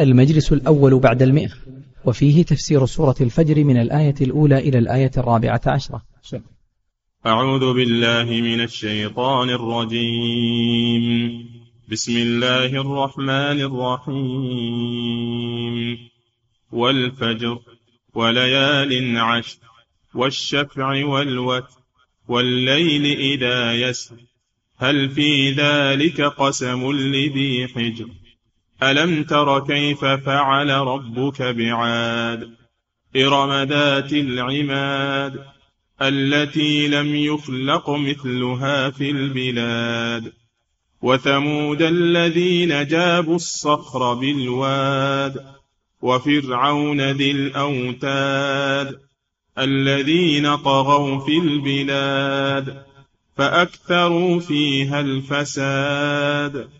المجلس الأول بعد المئة وفيه تفسير سورة الفجر من الآية الأولى إلى الآية الرابعة عشرة. أعوذ بالله من الشيطان الرجيم. بسم الله الرحمن الرحيم. والفجر وليال عشر والشفع والوتر والليل إذا يسر. هل في ذلك قسم لذي حجر؟ ألم تر كيف فعل ربك بعاد؟ إرم ذات العماد التي لم يخلق مثلها في البلاد وثمود الذين جابوا الصخر بالواد وفرعون ذي الأوتاد الذين طغوا في البلاد فأكثروا فيها الفساد.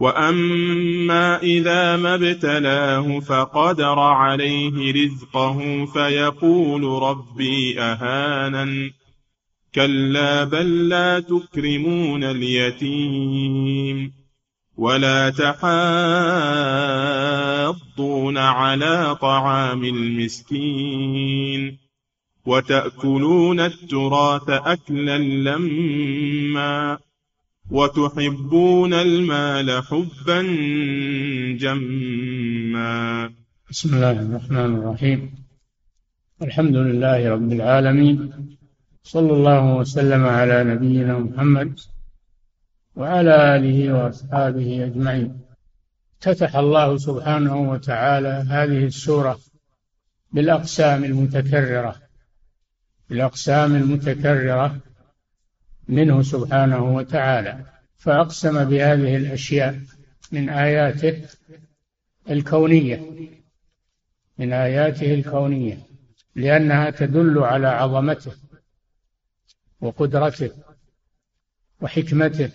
واما اذا ما ابتلاه فقدر عليه رزقه فيقول ربي اهانن كلا بل لا تكرمون اليتيم ولا تحاضون على طعام المسكين وتاكلون التراث اكلا لما وتحبون المال حبا جما. بسم الله الرحمن الرحيم. الحمد لله رب العالمين. صلى الله وسلم على نبينا محمد وعلى آله وأصحابه أجمعين. افتتح الله سبحانه وتعالى هذه السورة بالأقسام المتكررة. بالأقسام المتكررة منه سبحانه وتعالى. فأقسم بهذه الأشياء من آياته الكونية. من آياته الكونية. لأنها تدل على عظمته وقدرته وحكمته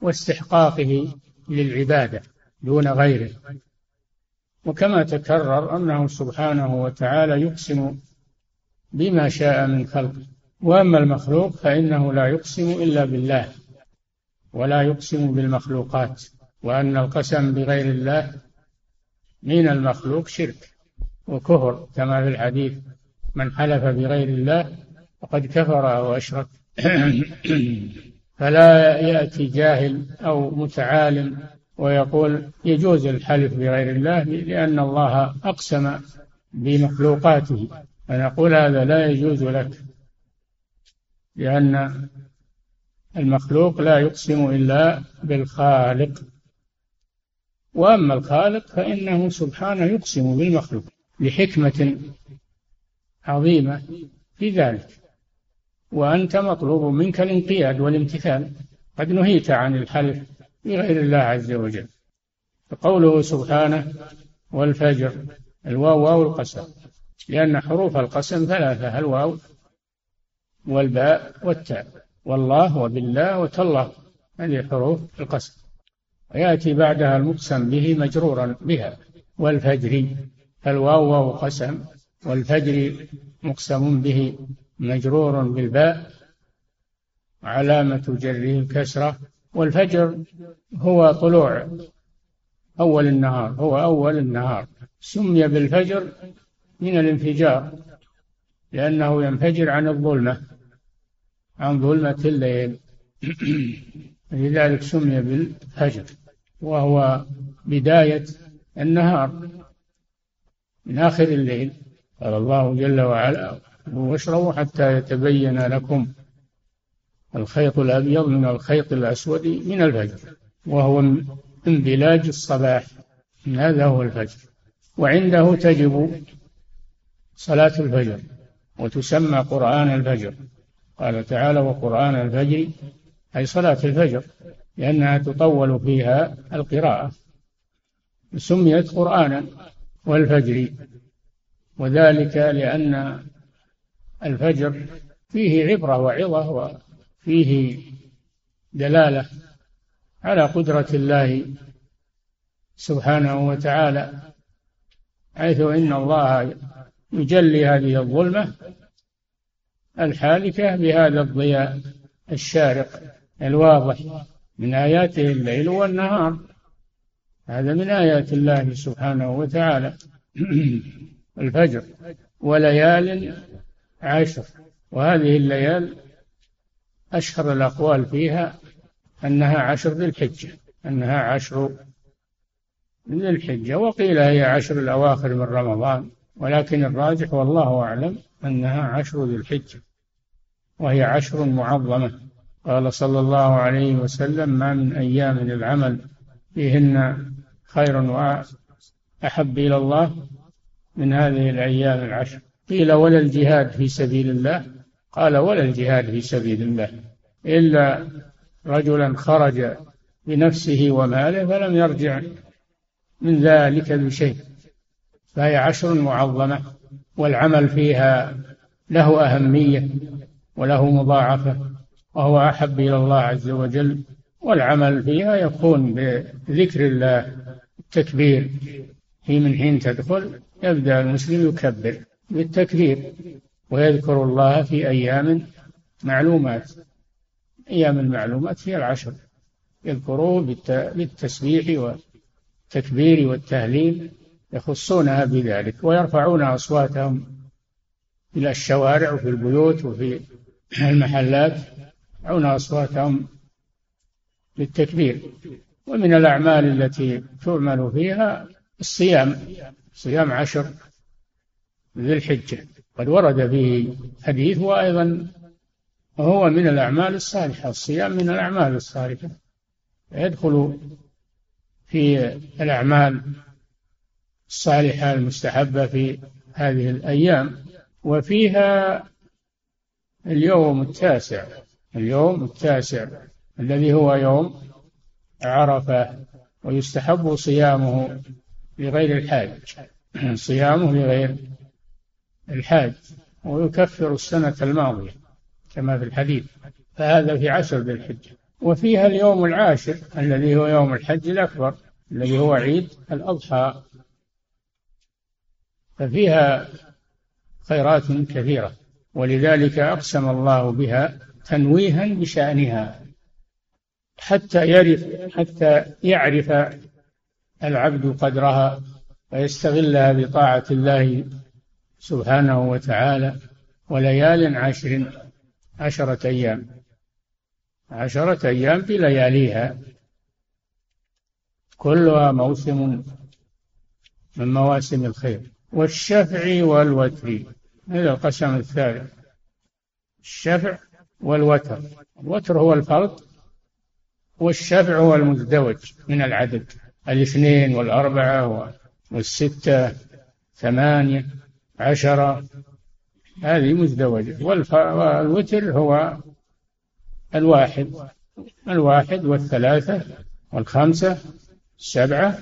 واستحقاقه للعبادة دون غيره. وكما تكرر أنه سبحانه وتعالى يقسم بما شاء من خلقه. وأما المخلوق فإنه لا يقسم إلا بالله ولا يقسم بالمخلوقات وأن القسم بغير الله من المخلوق شرك وكفر كما في الحديث من حلف بغير الله فقد كفر وأشرك فلا يأتي جاهل أو متعالم ويقول يجوز الحلف بغير الله لأن الله أقسم بمخلوقاته. فنقول هذا لا يجوز لك. لأن المخلوق لا يقسم إلا بالخالق. وأما الخالق فإنه سبحانه يقسم بالمخلوق لحكمة عظيمة في ذلك. وأنت مطلوب منك الانقياد والامتثال. قد نهيت عن الحلف بغير الله عز وجل. فقوله سبحانه والفجر الواو واو القسم. لأن حروف القسم ثلاثة الواو والباء والتاء. والله وبالله وتالله. هذه حروف القسم. ويأتي بعدها المقسم به مجرورا بها. والفجر. الواو واو قسم. والفجر مقسم به مجرور بالباء. علامة جره الكسرة. والفجر هو طلوع أول النهار. هو أول النهار. سمي بالفجر من الانفجار. لأنه ينفجر عن الظلمة. عن ظلمة الليل لذلك سمي بالفجر وهو بداية النهار من آخر الليل. قال الله جل وعلا واشربوا حتى يتبين لكم الخيط الأبيض من الخيط الأسود من الفجر وهو انبلاج الصباح. هذا هو الفجر. وعنده تجب صلاة الفجر وتسمى قرآن الفجر. قال تعالى وقرآن الفجر أي صلاة الفجر لأنها تطول فيها القراءة. سميت قرآنا والفجر وذلك لأن الفجر فيه عبرة وعظة فيه دلالة على قدرة الله سبحانه وتعالى حيث إن الله يجلي هذه الظلمة الحالكة بهذا الضياء الشارق الواضح من آياته الليل والنهار. هذا من آيات الله سبحانه وتعالى. الفجر وليال عشر. وهذه الليال أشهر الأقوال فيها أنها عشر ذي الحجة. أنها عشر ذي الحجة. وقيل هي عشر الأواخر من رمضان. ولكن الراجح والله أعلم أنها عشر ذي الحجة. وهي عشر معظمة. قال صلى الله عليه وسلم ما من أيام العمل فيهن خير وأحب إلى الله من هذه الأيام العشر. قيل ولا الجهاد في سبيل الله؟ قال ولا الجهاد في سبيل الله إلا رجلا خرج بنفسه وماله فلم يرجع من ذلك بشيء. فهي عشر معظمة والعمل فيها له أهمية. وله مضاعفة وهو أحب إلى الله عز وجل والعمل فيها يكون بذكر الله التكبير. في من حين تدخل يبدأ المسلم يكبر بالتكبير ويذكر الله في أيام معلومات. أيام المعلومات هي العشر يذكروه بالتسبيح والتكبير والتهليل يخصونها بذلك ويرفعون أصواتهم إلى الشوارع وفي البيوت وفي المحلات يرفعون أصواتهم بالتكبير ومن الأعمال التي تعمل فيها الصيام صيام عشر ذي الحجة. قد ورد به حديث وأيضا هو من الأعمال الصالحة الصيام من الأعمال الصالحة. يدخل في الأعمال الصالحة المستحبة في هذه الأيام وفيها اليوم التاسع اليوم التاسع الذي هو يوم عرفة ويستحب صيامه لغير الحاج. صيامه لغير الحاج ويكفر السنة الماضية كما في الحديث. فهذا في عشر ذي الحجة. وفيها اليوم العاشر الذي هو يوم الحج الأكبر الذي هو عيد الأضحى. ففيها خيرات كثيرة. ولذلك أقسم الله بها تنويها بشأنها حتى يعرف حتى يعرف العبد قدرها ويستغلها بطاعة الله سبحانه وتعالى وليال عشر عشرة أيام. عشرة أيام بلياليها كلها موسم من مواسم الخير. والشفع والوتر. هذا القسم الثالث. الشفع والوتر. الوتر هو الفرد والشفع هو المزدوج من العدد. الاثنين والأربعة والستة ثمانية عشرة. هذه مزدوجة. والوتر هو الواحد. الواحد والثلاثة والخمسة السبعة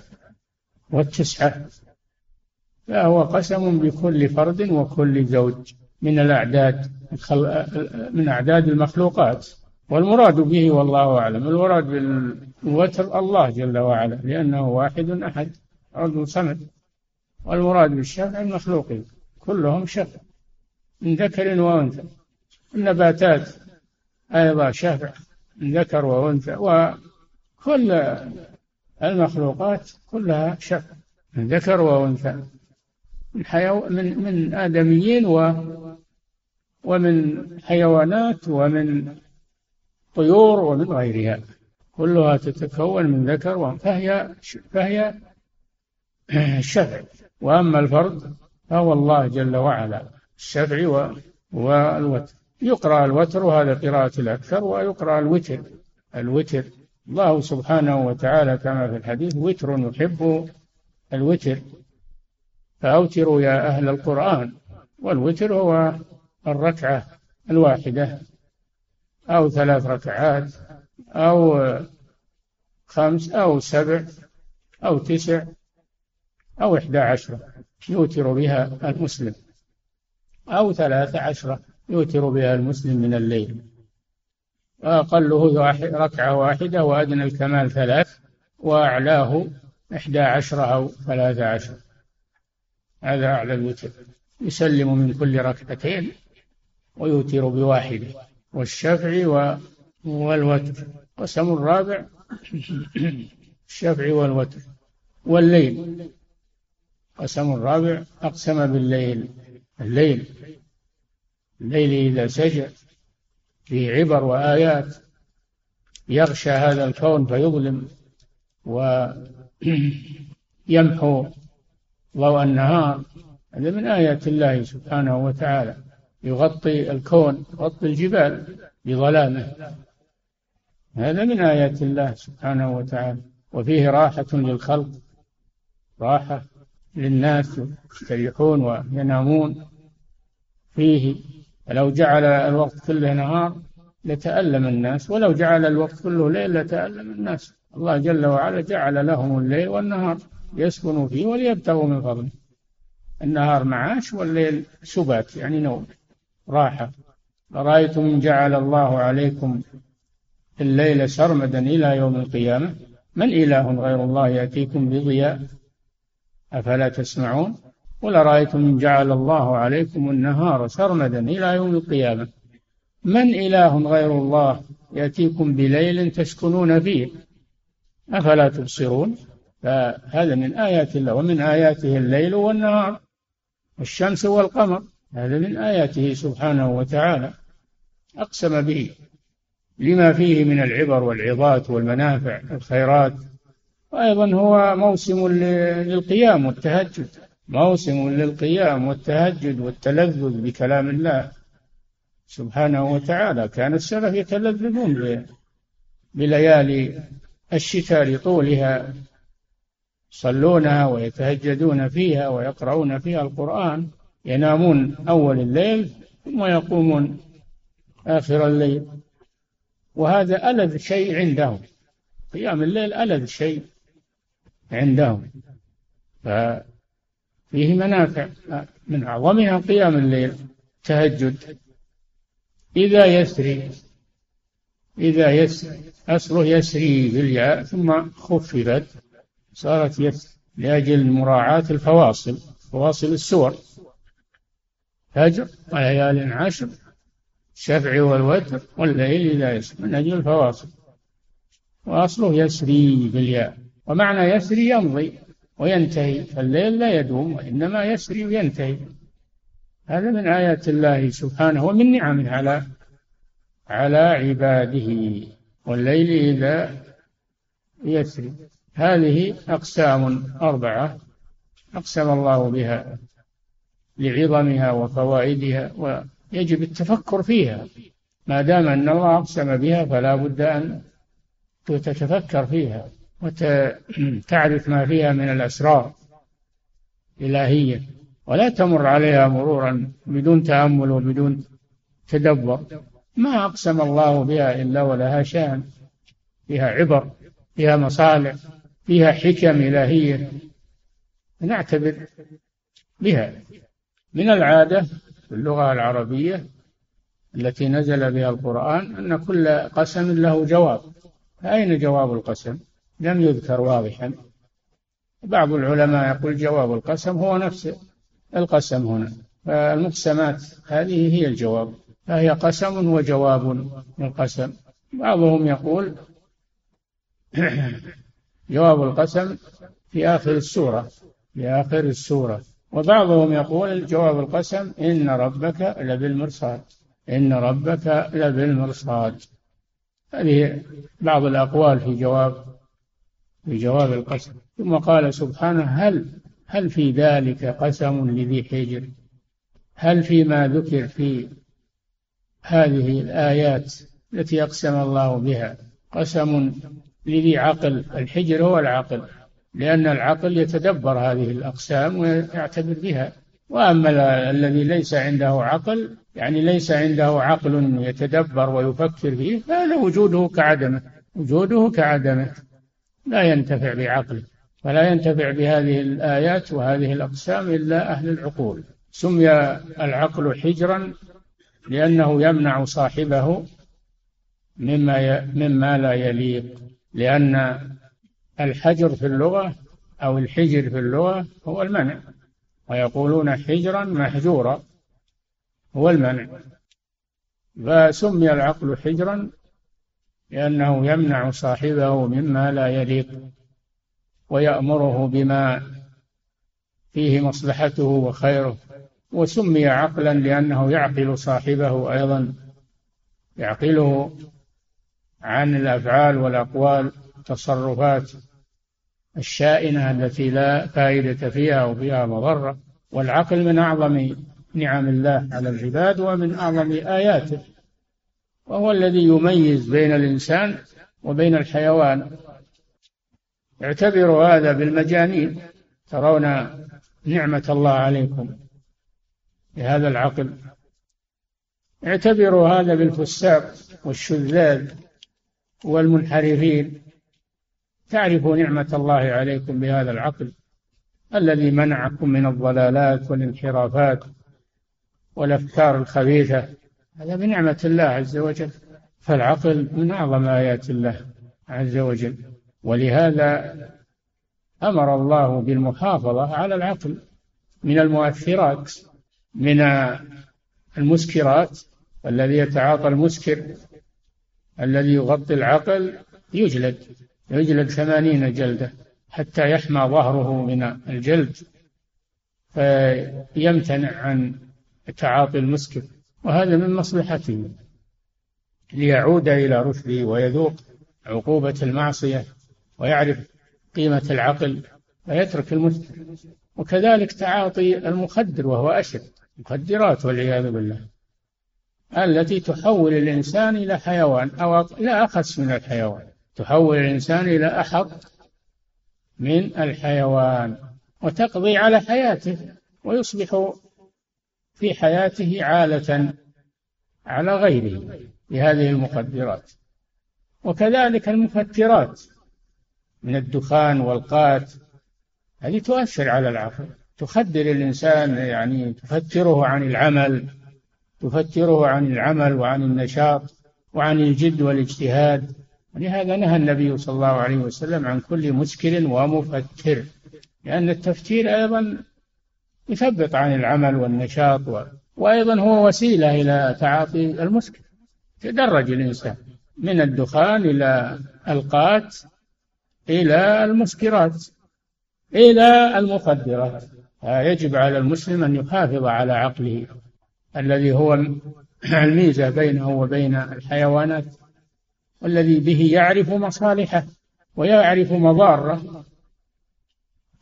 والتسعة. فهو قسم بكل فرد وكل زوج من الأعداد من أعداد المخلوقات. والمراد به والله أعلم المراد بالوتر الله جل وعلا لأنه واحد أحد فرد صمد. والمراد بالشفع المخلوقين كلهم شفع من ذكر وأنثى. النباتات أيضا شفع من ذكر وأنثى. وكل المخلوقات كلها شفع من ذكر وأنثى. من حيو من من آدميين و ومن حيوانات ومن طيور ومن غيرها. كلها تتكون من ذكر فهي فهي الشفع وأما الفرد فهو الله جل وعلا الشفع والوتر. يقرأ الوتر وهذا قراءة الأكثر ويقرأ الوتر. الوتر الله سبحانه وتعالى كما في الحديث وتر يحب الوتر. فأوتروا يا أهل القرآن والوتر هو الركعة الواحدة أو ثلاث ركعات أو خمس أو سبع أو تسع أو إحدى عشرة يوتر بها المسلم أو ثلاث عشرة يوتر بها المسلم من الليل. أقله ركعة واحدة وأدنى الكمال ثلاث وأعلاه إحدى عشر أو ثلاثة عشر. هذا أعلى الوتر. يسلم من كل ركعتين ويوتر بواحدة والشفع والوتر. قسم الرابع الشفع والوتر. والليل. قسم الرابع أقسم بالليل. الليل. الليل إذا سجى فيه عبر وآيات يغشى هذا الكون فيظلم ويمحو ضوء النهار. هذا من آيات الله سبحانه وتعالى. يغطي الكون يغطي الجبال بظلامه. هذا من آيات الله سبحانه وتعالى. وفيه راحة للخلق راحة للناس يستريحون وينامون. فيه فلو جعل الوقت كله نهار لتألم الناس ولو جعل الوقت كله ليل لتألم الناس. الله جل وعلا جعل لهم الليل والنهار. يسكنوا فيه وليبتغوا من فضله. النهار معاش والليل سبات يعني نوم. راحة. أرأيتم إن جعل الله عليكم الليل سرمدا إلى يوم القيامة؟ من إله غير الله يأتيكم بضياء؟ أفلا تسمعون؟ قل أرأيتم إن جعل الله عليكم النهار سرمدا إلى يوم القيامة؟ من إله غير الله يأتيكم بليل تسكنون فيه؟ أفلا تبصرون؟ فهذا من آيات الله ومن آياته الليل والنهار والشمس والقمر. هذا من آياته سبحانه وتعالى. أقسم به لما فيه من العبر والعظات والمنافع الخيرات وأيضا هو موسم للقيام والتهجد. موسم للقيام والتهجد والتلذذ بكلام الله سبحانه وتعالى. كان السلف يتلذذون بليالي الشتاء لطولها. يصلونها ويتهجدون فيها ويقرؤون فيها القرآن ينامون أول الليل ثم يقومون آخر الليل. وهذا ألذ شيء عندهم. قيام الليل ألذ شيء عندهم. ففيه منافع من أعظمها قيام الليل تهجد. إذا يسري إذا يسري أصله يسري بالياء ثم خففت. صارت يسري لأجل مراعاة الفواصل فواصل السور. فجر وليال عشر الشفع والوتر والليل إذا يسر من أجل الفواصل. وأصله يسري بالياء. ومعنى يسري يمضي وينتهي فالليل لا يدوم وإنما يسري وينتهي. هذا من آيات الله سبحانه ومن نعمه على على عباده. والليل إذا يسري. هذه أقسام أربعة أقسم الله بها لعظمها وفوائدها ويجب التفكر فيها. ما دام أن الله أقسم بها فلا بد أن تتفكر فيها وتعرف ما فيها من الأسرار الإلهية ولا تمر عليها مرورا بدون تأمل وبدون تدبر. ما أقسم الله بها إلا ولها شأن فيها عبر فيها مصالح. فيها حكم إلهية. نعتبر بها من العادة في اللغة العربية التي نزل بها القرآن أن كل قسم له جواب. أين جواب القسم؟ لم يذكر واضحا. بعض العلماء يقول جواب القسم هو نفس القسم هنا فالمقسمات هذه هي الجواب. فهي قسم وجواب القسم بعضهم يقول جواب القسم في آخر السورة في آخر السورة. وبعضهم يقول جواب القسم إن ربك لبالمرصاد إن ربك لبالمرصاد. هذه بعض الأقوال في جواب في جواب القسم. ثم قال سبحانه هل هل في ذلك قسم لذي حجر؟ هل فيما ذكر في هذه الآيات التي أقسم الله بها قسم لذي عقل الحجر هو العقل لأن العقل يتدبر هذه الأقسام ويعتبر بها. وأما الذي ليس عنده عقل يعني ليس عنده عقل يتدبر ويفكر فيه فهذا وجوده كعدمه؟ وجوده كعدمه. لا ينتفع بعقله فلا ينتفع بهذه الآيات وهذه الأقسام إلا أهل العقول. سمي العقل حجرا لأنه يمنع صاحبه مما مما لا يليق. لأن الحجر في اللغة أو الحجر في اللغة هو المنع. ويقولون حجرا محجورا هو المنع. فسمي العقل حجرا لأنه يمنع صاحبه مما لا يليق ويأمره بما فيه مصلحته وخيره. وسمي عقلا لأنه يعقل صاحبه أيضا. يعقله عن الأفعال والأقوال التصرفات الشائنة التي لا فائدة فيها وفيها مضرة. والعقل من أعظم نعم الله على العباد ومن أعظم آياته. وهو الذي يميز بين الإنسان وبين الحيوان. اعتبروا هذا بالمجانين. ترون نعمة الله عليكم بهذا العقل. اعتبروا هذا بالفساق والشذاذ. والمنحرفين. تعرفوا نعمة الله عليكم بهذا العقل الذي منعكم من الضلالات والانحرافات والأفكار الخبيثة. هذا بنعمة الله عز وجل. فالعقل من أعظم آيات الله عز وجل. ولهذا أمر الله بالمحافظة على العقل من المؤثرات من المسكرات الذي يتعاطى المسكر. الذي يغطي العقل يجلد يجلد ثمانين جلدة حتى يحمى ظهره من الجلد فيمتنع عن تعاطي المسكر وهذا من مصلحته ليعود إلى رشده ويذوق عقوبة المعصية ويعرف قيمة العقل فيترك المسكر وكذلك تعاطي المخدر وهو أشد مخدرات والعياذ بالله. التي تحول الإنسان إلى حيوان أو لا أخس من الحيوان. تحول الإنسان إلى أحط من الحيوان وتقضي على حياته ويصبح في حياته عالة على غيره بهذه المخدرات. وكذلك المفترات من الدخان والقات هذه تؤثر على العقل تخدر الإنسان يعني تفتره عن العمل. تفتره عن العمل وعن النشاط وعن الجد والاجتهاد. ولهذا نهى النبي صلى الله عليه وسلم عن كل مسكر ومفتر لأن التفتير أيضا يثبط عن العمل والنشاط و... وأيضا هو وسيلة إلى تعاطي المسكر تدرج الإنسان من الدخان إلى القات إلى المسكرات إلى المخدرات. يجب على المسلم أن يحافظ على عقله. الذي هو الميزة بينه وبين الحيوانات والذي به يعرف مصالحه ويعرف مضاره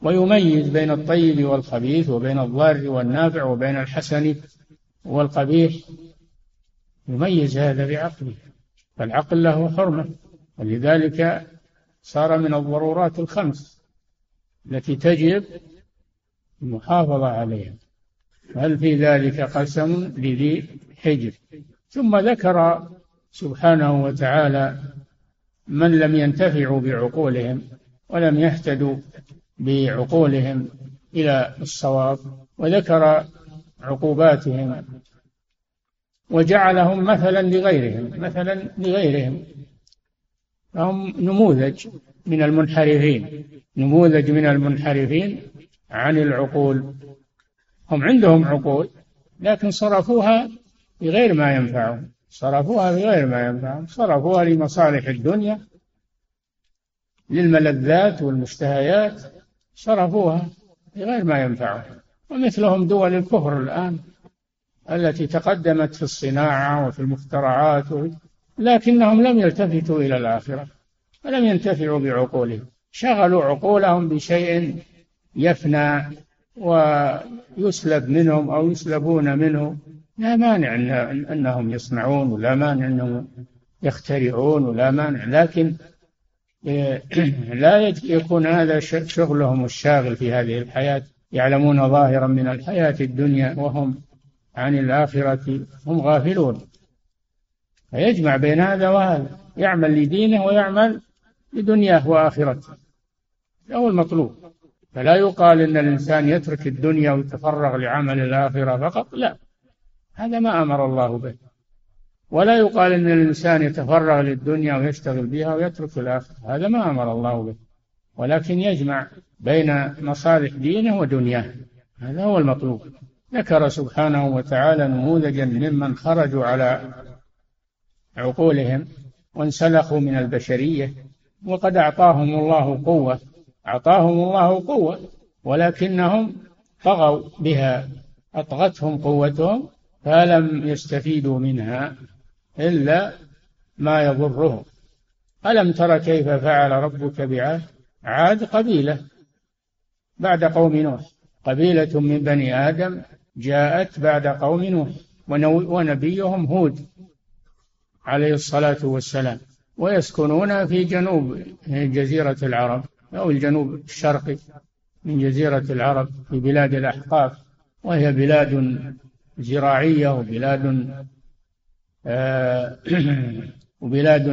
ويميز بين الطيب والخبيث وبين الضار والنافع وبين الحسن والقبيح. يميز هذا بعقله فالعقل له حرمة ولذلك صار من الضرورات الخمس التي تجب المحافظة عليها. هل في ذلك قسم لذي حجر؟ ثم ذكر سبحانه وتعالى من لم ينتفعوا بعقولهم ولم يهتدوا بعقولهم إلى الصواب وذكر عقوباتهم وجعلهم مثلا لغيرهم مثلا لغيرهم. فهم نموذج من المنحرفين نموذج من المنحرفين عن العقول. هم عندهم عقول لكن صرفوها بغير ما ينفعهم. صرفوها بغير ما ينفعهم. صرفوها لمصالح الدنيا للملذات والمشتهيات. صرفوها بغير ما ينفعهم. ومثلهم دول الكفر الآن التي تقدمت في الصناعة وفي المخترعات لكنهم لم يلتفتوا إلى الآخرة ولم ينتفعوا بعقولهم. شغلوا عقولهم بشيء يفنى ويسلب منهم أو يسلبون منه لا مانع أنهم يصنعون ولا مانع أنهم يخترعون ولا مانع. لكن آه، لا يكون هذا شغلهم الشاغل في هذه الحياة. يعلمون ظاهرا من الحياة الدنيا وهم عن الآخرة هم غافلون. فيجمع بين هذا وهذا. يعمل لدينه ويعمل لدنياه وآخرته. هو المطلوب. فلا يقال إن الإنسان يترك الدنيا ويتفرغ لعمل الآخرة فقط لا. هذا ما أمر الله به. ولا يقال إن الإنسان يتفرغ للدنيا ويشتغل بها ويترك الآخرة. هذا ما أمر الله به. ولكن يجمع بين مصالح دينه ودنياه. هذا هو المطلوب. ذكر سبحانه وتعالى نموذجا ممن خرجوا على عقولهم وانسلخوا من البشرية وقد أعطاهم الله قوة أعطاهم الله قوة ولكنهم طغوا بها أطغتهم قوتهم فلم يستفيدوا منها إلا ما يضرهم. ألم تر كيف فعل ربك بعاد عاد قبيلة بعد قوم نوح. قبيلة من بني آدم جاءت بعد قوم نوح ونبيهم هود عليه الصلاة والسلام. ويسكنون في جنوب جزيرة العرب. أو الجنوب الشرقي من جزيرة العرب في بلاد الأحقاف وهي بلاد زراعية وبلاد آه وبلاد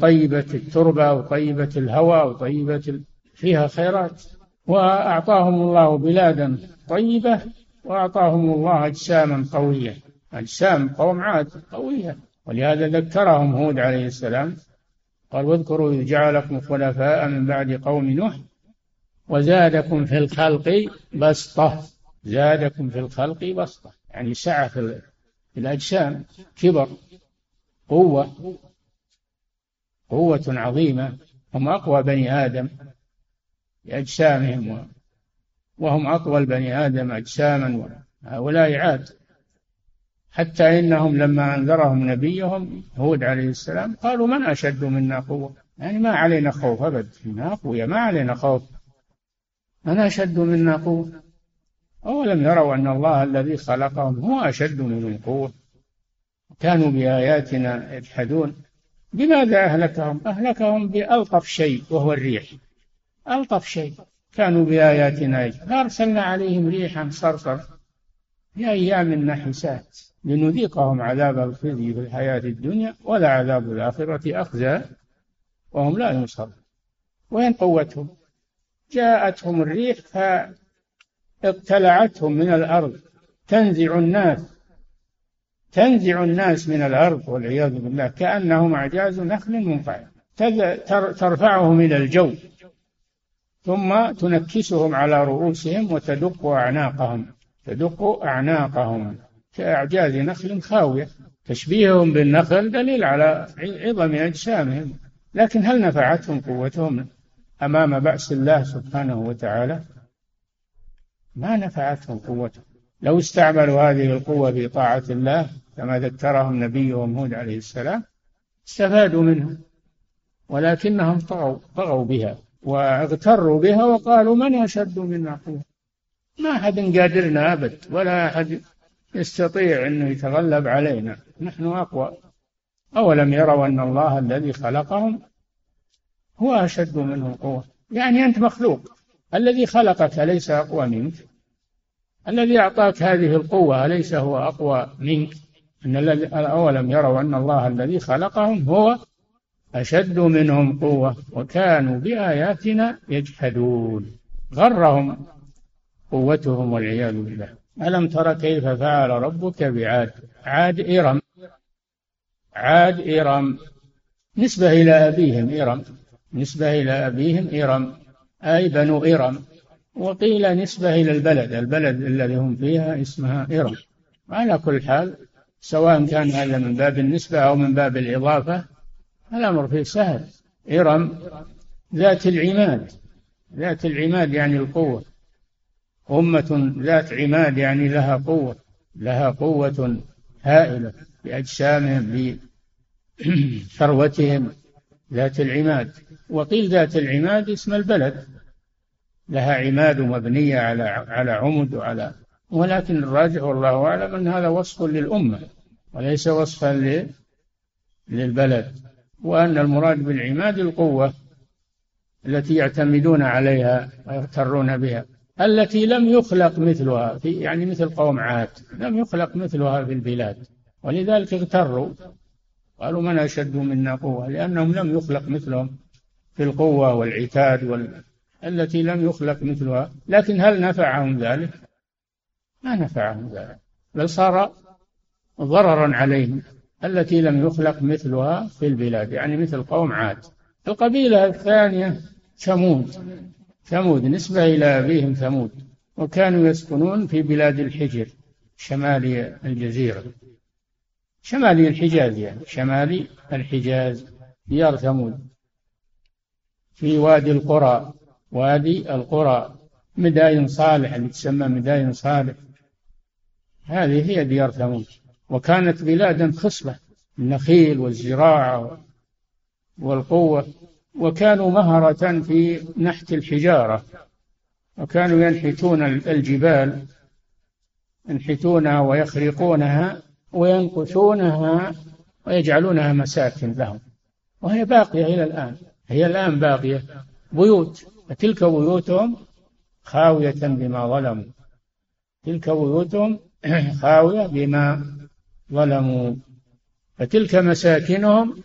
طيبة التربة وطيبة الهواء وطيبة فيها خيرات. وأعطاهم الله بلادا طيبة وأعطاهم الله أجساما قوية. أجسام قوم عاد قوية. ولهذا ذكرهم هود عليه السلام قال واذكروا إذ جعلكم خلفاء من بعد قوم نوح وزادكم في الخلق بسطة. زادكم في الخلق بسطة. يعني سعة في الأجسام. كبر. قوة. قوة عظيمة. هم أقوى بني آدم بأجسامهم وهم أطول بني آدم أجساما هؤلاء عاد. حتى إنهم لما أنذرهم نبيهم هود عليه السلام قالوا من أشد منا قوة؟ يعني ما علينا خوف أبد. إحنا أقوياء ما علينا خوف. من أشد منا قوة؟ أولم يروا أن الله الذي خلقهم هو أشد منهم قوة. كانوا بآياتنا يجحدون. بماذا أهلكهم؟ أهلكهم بألطف شيء وهو الريح. ألطف شيء. كانوا بآياتنا يجحدون. أرسلنا عليهم ريحا صرصر في أيام نحسات لنذيقهم عذاب الخزي في الحياة الدنيا ولا عذاب الآخرة أخزى وهم لا ينصرون. وين قوتهم؟ جاءتهم الريح فاقتلعتهم من الأرض. تنزع الناس تنزع الناس من الأرض والعياذ بالله. كأنهم أعجاز نخل منقعر ترفعهم إلى الجو. ثم تنكسهم على رؤوسهم وتدق أعناقهم. تدق أعناقهم كأعجاز نخل خاوية. تشبيههم بالنخل دليل على عظم أجسامهم لكن هل نفعتهم قوتهم أمام بأس الله سبحانه وتعالى؟ ما نفعتهم قوتهم. لو استعملوا هذه القوة في طاعة الله كما ذكرهم نبيهم هود عليه السلام استفادوا منها ولكنهم طغوا طغوا بها واغتروا بها وقالوا من أشد منا قوة؟ ما أحد قادرنا أبد ولا أحد يستطيع أنه يتغلب علينا. نحن أقوى. أولم يروا أن الله الذي خلقهم هو أشد منهم قوة. يعني أنت مخلوق. الذي خلقك أليس أقوى منك. الذي أعطاك هذه القوة أليس هو أقوى منك. أن الذي أولم يروا أن الله الذي خلقهم هو أشد منهم قوة. وكانوا بآياتنا يجحدون. غرهم قوتهم والعياذ بالله. ألم تر كيف فعل ربك بعاد؟ عاد إرم. عاد إرم. نسبة إلى أبيهم إرم. نسبة إلى أبيهم إرم. أي بنو إرم. وقيل نسبة إلى البلد. البلد الذي هم فيها اسمها إرم. على كل حال سواء كان هذا من باب النسبة أو من باب الإضافة الأمر فيه سهل. إرم ذات العماد. ذات العماد يعني القوة. أمة ذات عماد يعني لها قوة لها قوة هائلة بأجسامهم بثروتهم ذات العماد. وقيل ذات العماد اسم البلد. لها عماد مبنية على على عمد وعلى ولكن الراجح والله أعلم أن هذا وصف للأمة وليس وصفا للبلد. وأن المراد بالعماد القوة التي يعتمدون عليها ويغترون بها. التي لم يخلق مثلها في يعني مثل قوم عاد لم يخلق مثلها في البلاد. ولذلك اغتروا. قالوا من أشد منا قوة؟ لأنهم لم يخلق مثلهم في القوة والعتاد وال... التي لم يخلق مثلها. لكن هل نفعهم ذلك؟ ما نفعهم ذلك. بل صار ضررا عليهم التي لم يخلق مثلها في البلاد يعني مثل قوم عاد. القبيلة الثانية ثمود ثمود نسبة إلى أبيهم ثمود. وكانوا يسكنون في بلاد الحجر شمال الجزيرة. شمالي الحجاز يعني شمالي الحجاز ديار ثمود. في وادي القرى وادي القرى مداين صالح اللي تسمى مداين صالح. هذه هي ديار ثمود. وكانت بلادا خصبة النخيل والزراعة والقوة. وكانوا مهرة في نحت الحجارة وكانوا ينحتون الجبال ينحتونها ويخرقونها وينقشونها ويجعلونها مساكن لهم. وهي باقية إلى الآن. هي الآن باقية. بيوت. وتلك بيوتهم خاوية بما ظلموا. تلك بيوتهم خاوية بما ظلموا. فتلك مساكنهم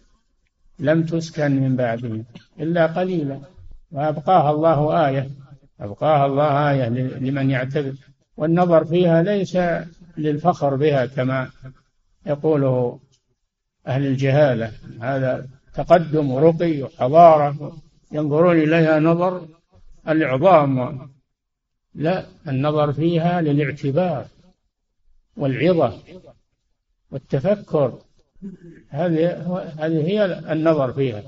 لم تسكن من بعدهم إلا قليلا. وأبقاها الله آية أبقاها الله آية لمن يعتبر والنظر فيها ليس للفخر بها كما يقوله أهل الجهالة. هذا تقدم ورقي وحضارة. ينظرون إليها نظر العظام. لا النظر فيها للاعتبار والعظة والتفكر. هذه هذه هي النظر فيها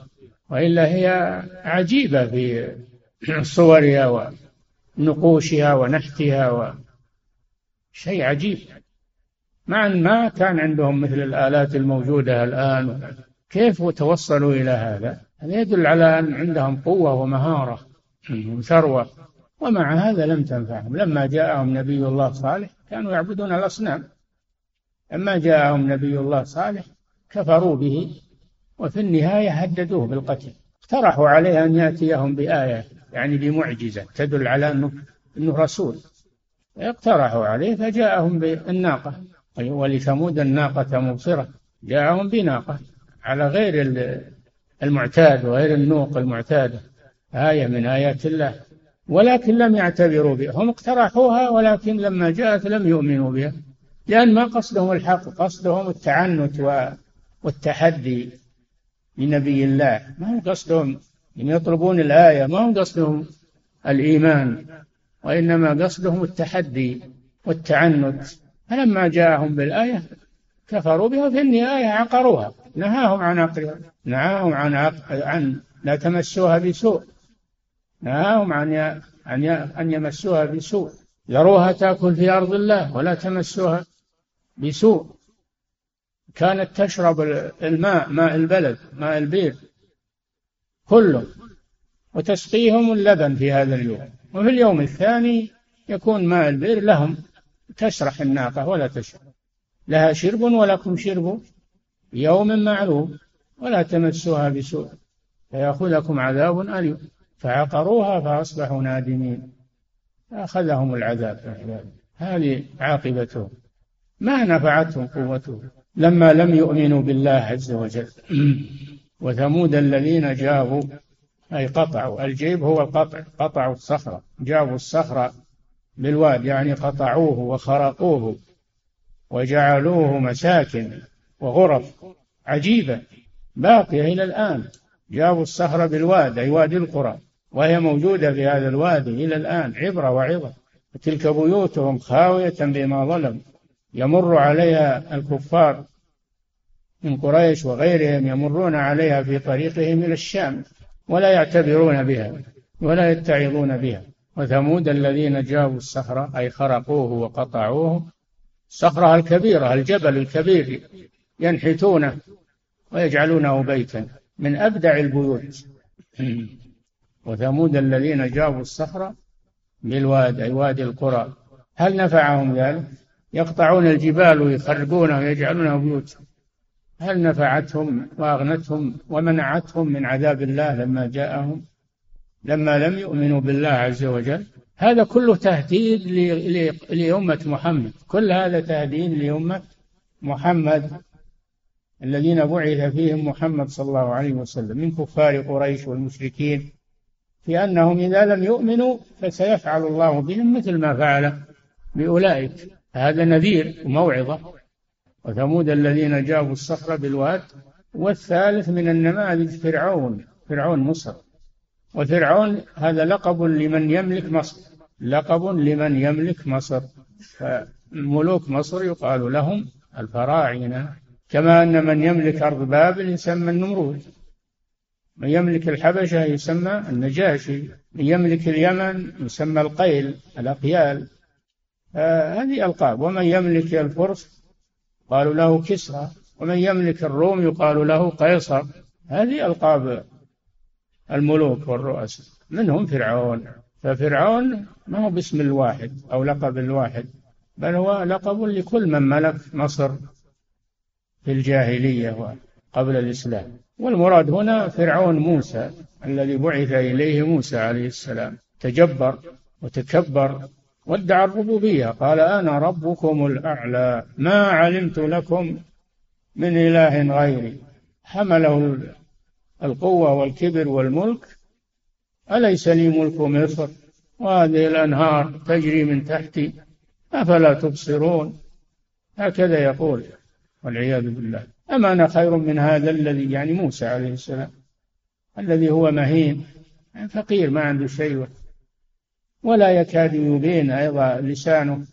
وإلا هي عجيبة في صورها ونقوشها ونحتها و شيء عجيب. مع أن ما كان عندهم مثل الآلات الموجودة الآن كيف توصلوا إلى هذا؟ هذا يدل على أن عندهم قوة ومهارة وثروة ومع هذا لم تنفعهم. لما جاءهم نبي الله صالح كانوا يعبدون الأصنام. لما جاءهم نبي الله صالح كفروا به وفي النهاية هددوه بالقتل. اقترحوا عليه أن يأتيهم بآية يعني بمعجزة تدل على أنه, أنه رسول. اقترحوا عليه فجاءهم بالناقة. ولثمود الناقة مبصرة. جاءهم بناقة على غير المعتاد وغير النوق المعتادة آية من آيات الله. ولكن لم يعتبروا بها. هم اقترحوها ولكن لما جاءت لم يؤمنوا بها. لأن ما قصدهم الحق قصدهم التعنت والتحدي لنبي الله. ما هم قصدهم؟ إن يطلبون الآية ما هم قصدهم؟ الإيمان. وإنما قصدهم التحدي والتعنت. فلما جاءهم بالآية كفروا بها في النهاية عقروها. نهاهم عن عقرها نهاهم عن عن لا تمسوها بسوء. نهاهم عن عن أن يمسوها بسوء. ذروها تأكل في أرض الله ولا تمسوها بسوء. كانت تشرب الماء ماء البلد ماء البير كله وتسقيهم اللبن في هذا اليوم. وفي اليوم الثاني يكون ماء البئر لهم تسرح الناقة ولا تشرب. لها شرب ولكم شرب يوم معلوم ولا تمسوها بسوء فيأخذكم عذاب أليم. فعقروها فأصبحوا نادمين. فأخذهم العذاب. هذه عاقبتهم. ما نفعتهم قوتهم؟ لما لم يؤمنوا بالله عز وجل. وثمود الذين جابوا أي قطعوا الجيب هو القطع قطعوا الصخرة جابوا الصخرة بالواد يعني قطعوه وخرقوه وجعلوه مساكن وغرف عجيبة باقية إلى الآن. جابوا الصخرة بالواد أي وادي القرى وهي موجودة في هذا الوادي إلى الآن عبرة وعظة. تلك بيوتهم خاوية بما ظلم يمر عليها الكفار من قريش وغيرهم يمرون عليها في طريقهم إلى الشام ولا يعتبرون بها ولا يتعظون بها وثمود الذين جابوا الصخرة أي خرقوه وقطعوه الصخرة الكبيرة الجبل الكبير ينحتونه ويجعلونه بيتا من أبدع البيوت وثمود الذين جابوا الصخرة بالواد أي وادي القرى هل نفعهم ذلك؟ يقطعون الجبال ويخرقونها ويجعلونها بيوت. هل نفعتهم وأغنتهم ومنعتهم من عذاب الله لما جاءهم؟ لما لم يؤمنوا بالله عز وجل. هذا كله تهديد لأمة محمد. كل هذا تهديد لأمة محمد الذين بعث فيهم محمد صلى الله عليه وسلم من كفار قريش والمشركين. في أنهم إذا لم يؤمنوا فسيفعل الله بهم مثل ما فعل بأولئك. هذا نذير وموعظة. وثمود الذين جابوا الصخر بالواد والثالث من النماذج فرعون فرعون مصر. وفرعون هذا لقب لمن يملك مصر لقب لمن يملك مصر. فملوك مصر يقال لهم الفراعنة. كما أن من يملك أرض بابل يسمى النمرود. من يملك الحبشة يسمى النجاشي. من يملك اليمن يسمى القيل الأقيال. هذه ألقاب. ومن يملك الفرس قالوا له كسرى. ومن يملك الروم يقال له قيصر. هذه ألقاب الملوك والرؤساء. منهم فرعون. ففرعون ما هو باسم الواحد أو لقب الواحد بل هو لقب لكل من ملك مصر في الجاهلية قبل الإسلام. والمراد هنا فرعون موسى الذي بعث إليه موسى عليه السلام. تجبر وتكبر وادعى الربوبية. قال أنا ربكم الأعلى ما علمت لكم من إله غيري. حمله القوة والكبر والملك. أليس لي ملك مصر؟ وهذه الأنهار تجري من تحتي. أفلا تبصرون؟ هكذا يقول والعياذ بالله. أما أنا خير من هذا الذي يعني موسى عليه السلام الذي هو مهين فقير ما عنده شيء. ولا يكاد يبين أيضا لسانه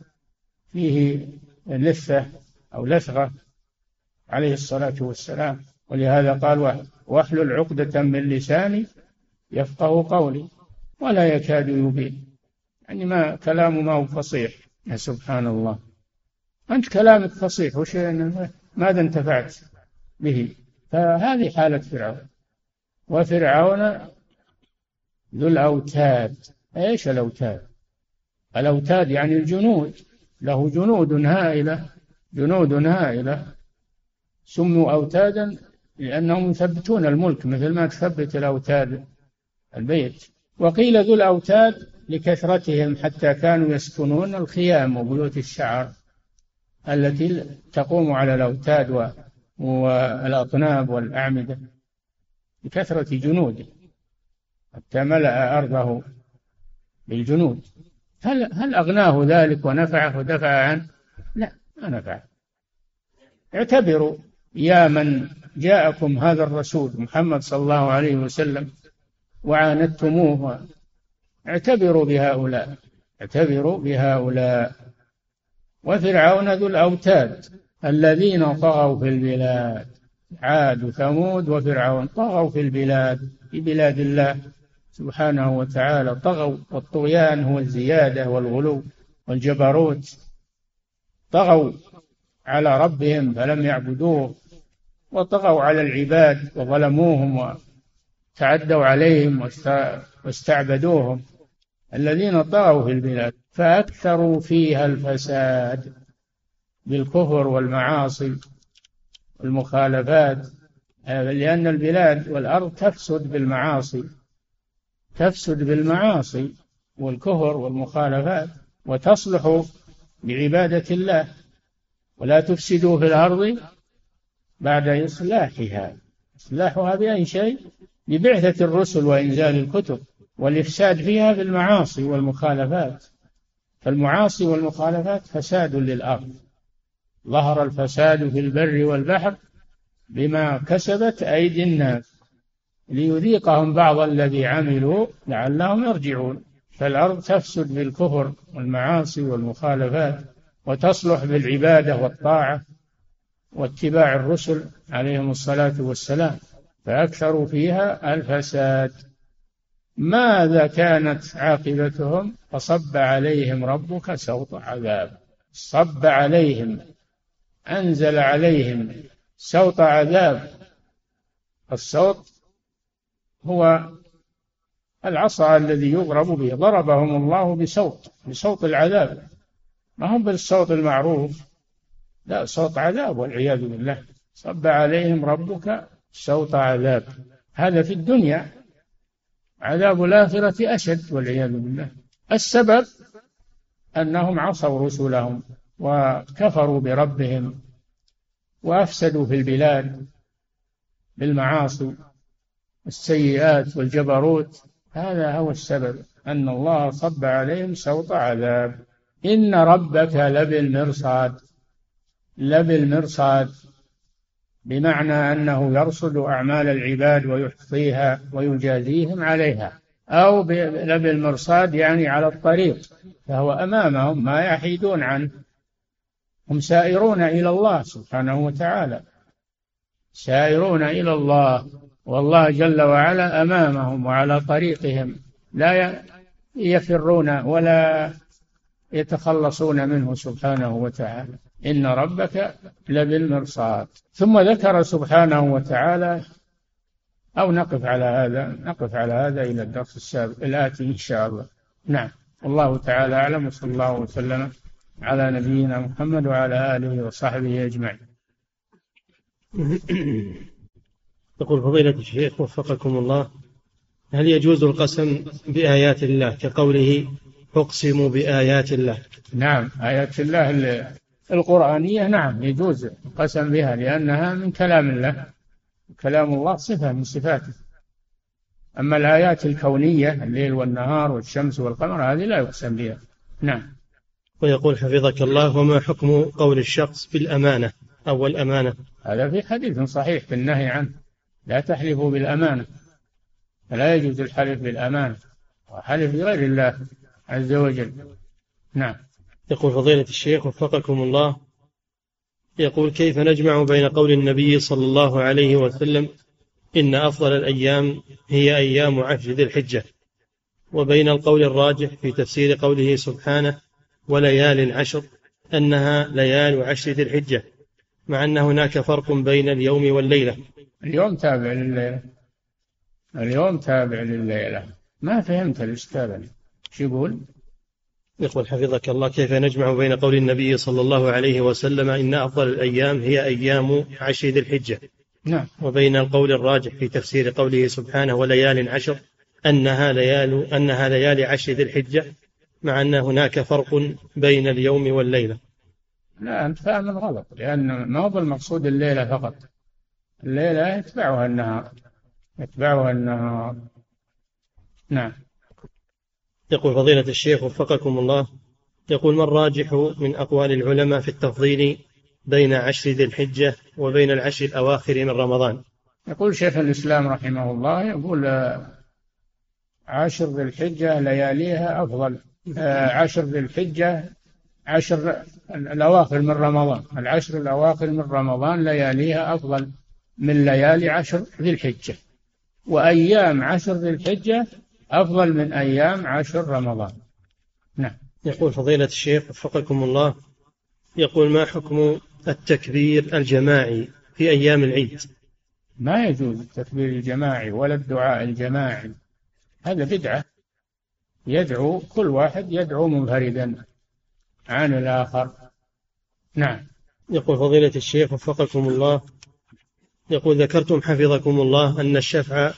فيه لثة أو لثغة عليه الصلاة والسلام. ولهذا قال واحلل عقدة من لساني يفقه قولي ولا يكاد يبين. يعني ما كلامه ما هو فصيح. يا سبحان الله أنت كلامك فصيح وش ماذا انتفعت به؟ فهذه حالة فرعون. وفرعون ذو الأوتاد. إيش الأوتاد؟ الأوتاد يعني الجنود. له جنود هائلة جنود هائلة. سموا أوتادا لأنهم يثبتون الملك مثل ما تثبت الأوتاد البيت. وقيل ذو الأوتاد لكثرتهم حتى كانوا يسكنون الخيام وبيوت الشعر التي تقوم على الأوتاد والأطناب والأعمدة. بكثرة جنوده حتى ملأ أرضه. بالجنود. هل هل أغناه ذلك ونفعه ودفع عنه؟ لا ما نفعه. اعتبروا يا من جاءكم هذا الرسول محمد صلى الله عليه وسلم وعاندتموه. اعتبروا بهؤلاء اعتبروا بهؤلاء. وفرعون ذو الأوتاد الذين طغوا في البلاد. عاد وثمود وفرعون طغوا في البلاد في بلاد الله. سبحانه وتعالى طغوا والطغيان هو الزيادة والغلو والجبروت. طغوا على ربهم فلم يعبدوه وطغوا على العباد وظلموهم وتعدوا عليهم واستعبدوهم. الذين طغوا في البلاد فأكثروا فيها الفساد بالكفر والمعاصي والمخالفات لأن البلاد والأرض تفسد بالمعاصي. تفسد بالمعاصي والكفر والمخالفات وتصلح بعبادة الله ولا تفسدوا في الأرض بعد إصلاحها. إصلاحها بأي شيء؟ ببعثة الرسل وإنزال الكتب والإفساد فيها بالمعاصي والمخالفات. فالمعاصي والمخالفات فساد للأرض. ظهر الفساد في البر والبحر بما كسبت أيدي الناس. ليذيقهم بعض الذي عملوا لعلهم يرجعون. فالأرض تفسد بالكفر والمعاصي والمخالفات وتصلح بالعبادة والطاعة واتباع الرسل عليهم الصلاة والسلام. فأكثروا فيها الفساد. ماذا كانت عاقبتهم؟ فصب عليهم ربك سوط عذاب. صب عليهم أنزل عليهم سوط عذاب. السوط هو العصا الذي يضرب به. ضربهم الله بسوط بصوت العذاب. ما هم بالصوت المعروف؟ لا صوت عذاب والعياذ بالله. صب عليهم ربك سوط عذاب. هذا في الدنيا. عذاب الآخرة أشد والعياذ بالله. السبب أنهم عصوا رسلهم وكفروا بربهم وأفسدوا في البلاد بالمعاصي. السيئات والجبروت هذا هو السبب أن الله صب عليهم سوط عذاب. إن ربك لبالمرصاد لبالمرصاد بمعنى أنه يرصد أعمال العباد ويحصيها ويجازيهم عليها. أو لبالمرصاد يعني على الطريق فهو أمامهم ما يحيدون عنه. هم سائرون إلى الله سبحانه وتعالى. سائرون إلى الله. والله جل وعلا أمامهم وعلى طريقهم. لا يفرون ولا يتخلصون منه سبحانه وتعالى. إن ربك لبالمرصاد. ثم ذكر سبحانه وتعالى أو نقف على هذا نقف على هذا إلى الدرس السابق الآتي إن شاء الله. نعم. والله تعالى أعلم وصلى الله وسلم على نبينا محمد وعلى آله وصحبه أجمعين. يقول فضيلة الشيخ وفقكم الله هل يجوز القسم بآيات الله كقوله أقسم بآيات الله؟ نعم آيات الله القرآنية نعم يجوز القسم بها لأنها من كلام الله. كلام الله صفة من صفاته. أما الآيات الكونية الليل والنهار والشمس والقمر هذه لا يقسم بها. نعم. ويقول حفظك الله وما حكم قول الشخص بالأمانة أو الأمانة؟ هذا في حديث صحيح في النهي عنه. لا تحلفوا بالأمانة. فلا يجوز الحلف بالأمانة. وحلف بغير الله عز وجل. نعم. يقول فضيلة الشيخ وفقكم الله. يقول كيف نجمع بين قول النبي صلى الله عليه وسلم إن أفضل الأيام هي أيام عشر ذي الحجة وبين القول الراجح في تفسير قوله سبحانه وليال عشر أنها ليال عشر ذي الحجة مع أن هناك فرق بين اليوم والليلة. اليوم تابع لليلة. اليوم تابع لليلة. ما فهمت الأستاذ. شو يقول؟ يقول حفظك الله كيف نجمع بين قول النبي صلى الله عليه وسلم إن أفضل الأيام هي أيام عشر ذي الحجة؟ نعم. وبين القول الراجح في تفسير قوله سبحانه وليال عشر أنها ليال أنها ليالي عشر ذي الحجة مع أن هناك فرق بين اليوم والليلة. لا أنت فاهم غلط لأن ما هو المقصود الليلة فقط. الليلة يتبعها النهار يتبعها النهار نعم. يقول فضيلة الشيخ وفقكم الله. يقول ما الراجح من أقوال العلماء في التفضيل بين عشر ذي الحجة وبين العشر الأواخر من رمضان؟ يقول شيخ الإسلام رحمه الله يقول عشر ذي الحجة لياليها أفضل. آه، عشر ذي الحجة عشر الأواخر من رمضان. العشر الأواخر من رمضان لياليها أفضل. من ليالي عشر ذي الحجة. وأيام عشر ذي الحجة أفضل من أيام عشر رمضان. نعم. يقول فضيلة الشيخ وفقكم الله يقول ما حكم التكبير الجماعي في أيام العيد؟ ما يجوز التكبير الجماعي ولا الدعاء الجماعي. هذا بدعة. يدعو كل واحد يدعو منفردا عن الآخر. نعم. يقول فضيلة الشيخ وفقكم الله يقول ذكرتم حفظكم الله أن الشفع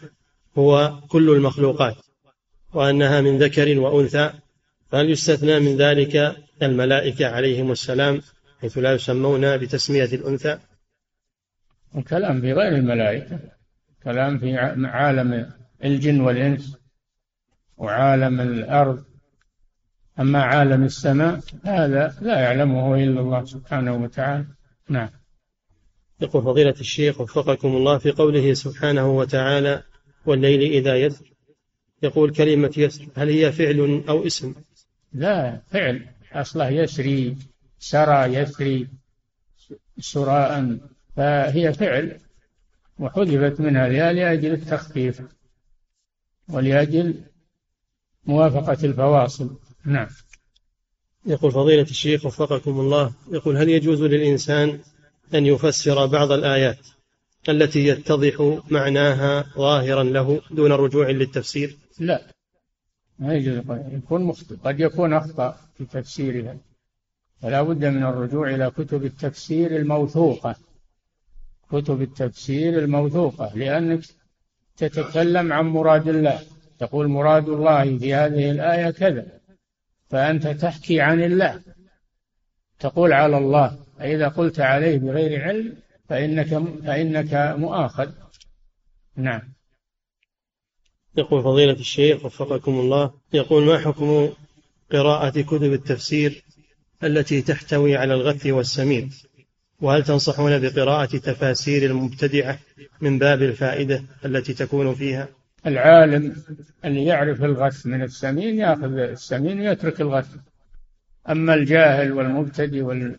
هو كل المخلوقات وأنها من ذكر وأنثى فهل يستثنى من ذلك الملائكة عليهم السلام حيث لا يسمون بتسمية الأنثى؟ الكلام في غير الملائكة كلام في عالم الجن والإنس وعالم الأرض. أما عالم السماء هذا لا يعلمه إلا الله سبحانه وتعالى. نعم. يقول فضيلة الشيخ وفقكم الله في قوله سبحانه وتعالى والليل إذا يسر يقول كلمة يسر هل هي فعل أو اسم؟ لا فعل. أصله يسري سرى يسري سراء فهي فعل. وحذفت منها لأجل التخفيف ولأجل موافقة الفواصل. نعم. يقول فضيلة الشيخ وفقكم الله يقول هل يجوز للإنسان أن يفسر بعض الآيات التي يتضح معناها ظاهرا له دون رجوع للتفسير. لا ما يجوز يكون مخطئ قد يكون أخطأ في تفسيرها. فلا بد من الرجوع إلى كتب التفسير الموثوقة. كتب التفسير الموثوقة لأنك تتكلم عن مراد الله. تقول مراد الله في هذه الآية كذا فأنت تحكي عن الله. تقول على الله. فإذا قلت عليه بغير علم فإنك فإنك مؤاخذ. نعم. يقول فضيلة الشيخ وفقكم الله يقول ما حكم قراءة كتب التفسير التي تحتوي على الغث والسمين وهل تنصحون بقراءة تفاسير المبتدعة من باب الفائدة التي تكون فيها؟ العالم اللي يعرف الغث من السمين ياخذ السمين ويترك الغث. أما الجاهل والمبتدئ وال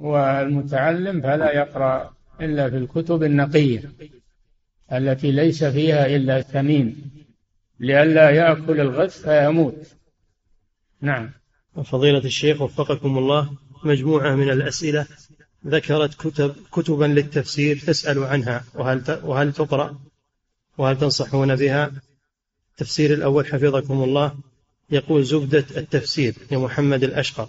والمتعلم فلا يقرأ إلا في الكتب النقية التي ليس فيها إلا ثمين لئلا يأكل الغث فيموت. نعم. فضيلة الشيخ وفقكم الله مجموعة من الأسئلة ذكرت كتب كتبا للتفسير تسأل عنها وهل وهل تقرأ؟ وهل تنصحون بها؟ التفسير الأول حفظكم الله يقول زبدة التفسير لمحمد الأشقر.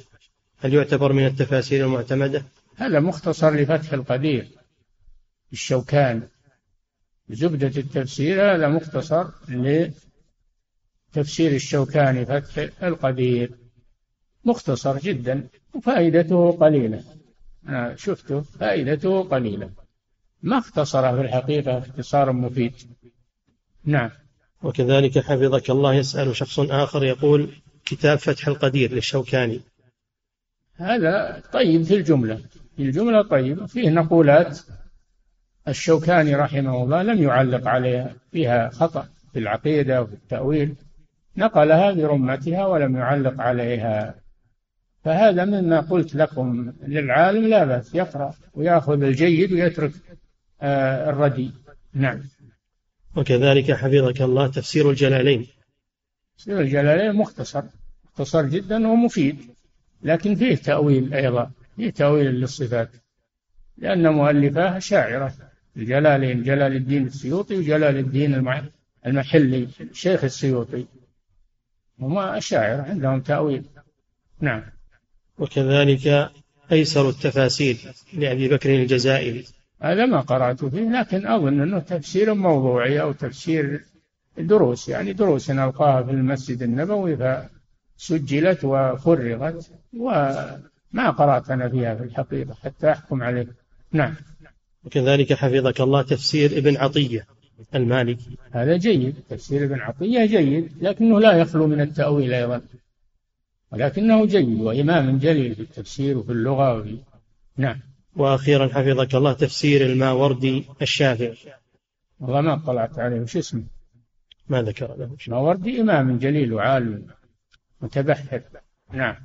هل يعتبر من التفاسير المعتمدة؟ هذا مختصر لفتح القدير. الشوكان. زبدة التفسير هذا مختصر لتفسير الشوكاني فتح القدير. مختصر جدا. وفائدته قليلة. أنا شفته. فائدته قليلة. ما اختصر في الحقيقة اختصارا مفيد. نعم. وكذلك حفظك الله يسأل شخص آخر يقول كتاب فتح القدير للشوكاني. هذا طيب في الجملة. في الجملة طيب. فيه نقولات. الشوكاني رحمه الله لم يعلق عليها فيها خطأ في العقيدة وفي التأويل. نقلها برمتها ولم يعلق عليها. فهذا مما قلت لكم للعالم لا بأس يقرأ ويأخذ الجيد ويترك آه الردي. نعم. وكذلك حفظك الله تفسير الجلالين. تفسير الجلالين مختصر مختصر جدا ومفيد. لكن فيه تأويل أيضا فيه تأويل للصفات لأن مؤلفاه شاعرة الجلالين جلال الدين السيوطي وجلال الدين المحلي الشيخ السيوطي هما أشاعرة عندهم تأويل. نعم. وكذلك أيسر التفاسير لأبي بكر الجزائري. هذا ما قرأت فيه لكن أظن أنه تفسير موضوعي أو تفسير دروس يعني دروس نلقاها في المسجد النبوي فسجلت وفرغت وما قرأت أنا فيها في الحقيقة حتى أحكم عليه نعم. وكذلك حفظك الله تفسير ابن عطية المالكي. هذا جيد. تفسير ابن عطية جيد لكنه لا يخلو من التأويل أيضا. ولكنه جيد وإمام جليل في التفسير وفي اللغة وفي نعم. وأخيرا حفظك الله تفسير الماوردي الشافعي. والله ما اطلعت عليه. وش اسمه؟ ما ذكر له الماوردي إمام جليل وعالم متبحر. نعم.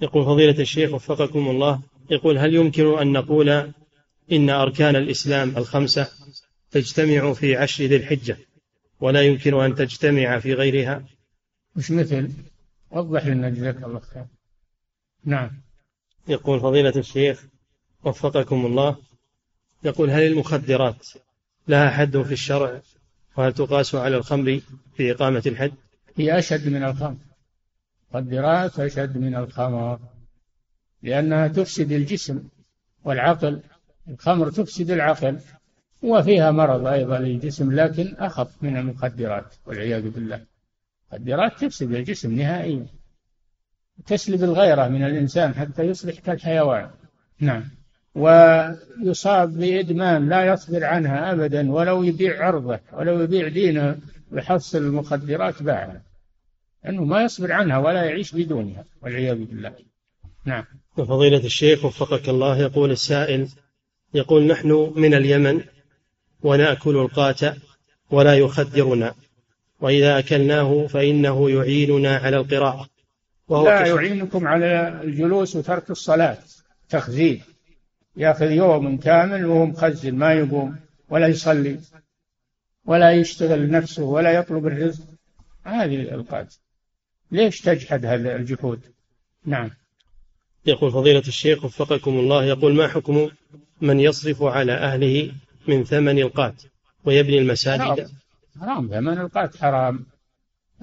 يقول فضيلة الشيخ وفقكم الله يقول هل يمكن أن نقول إن أركان الإسلام الخمسة تجتمع في عشر ذي الحجة ولا يمكن أن تجتمع في غيرها؟ وش مثل. وضح لنا جزاك الله خير. نعم. يقول فضيلة الشيخ وفقكم الله يقول هل المخدرات لها حد في الشرع؟ وهل تقاس على الخمر في إقامة الحد؟ هي أشد من الخمر. المخدرات أشد من الخمر لأنها تفسد الجسم والعقل الخمر تفسد العقل وفيها مرض أيضا للجسم لكن أخف من المخدرات والعياذ بالله. المخدرات تفسد الجسم نهائيا تسلب الغيرة من الإنسان حتى يصبح كالحيوان. نعم. ويصاب بإدمان لا يصبر عنها أبدا ولو يبيع عرضه ولو يبيع دينه ويحصل المخدرات باعها لأنه ما يصبر عنها ولا يعيش بدونها والعياذ بالله. نعم. وفضيلة الشيخ وفقك الله يقول السائل يقول نحن من اليمن ونأكل القات ولا يخدرنا وإذا أكلناه فإنه يعيننا على القراءة. وهو لا يعينكم على الجلوس وترك الصلاة تخزين. يأخذ يوم كامل وهو مخزن ما يقوم ولا يصلي ولا يشتغل نفسه ولا يطلب الرزق. هذه القات ليش تجحد هذا الجحود؟ نعم. يقول فضيلة الشيخ وفقكم الله يقول ما حكم من يصرف على أهله من ثمن القات ويبني المساجد؟ حرام. ثمن القات حرام.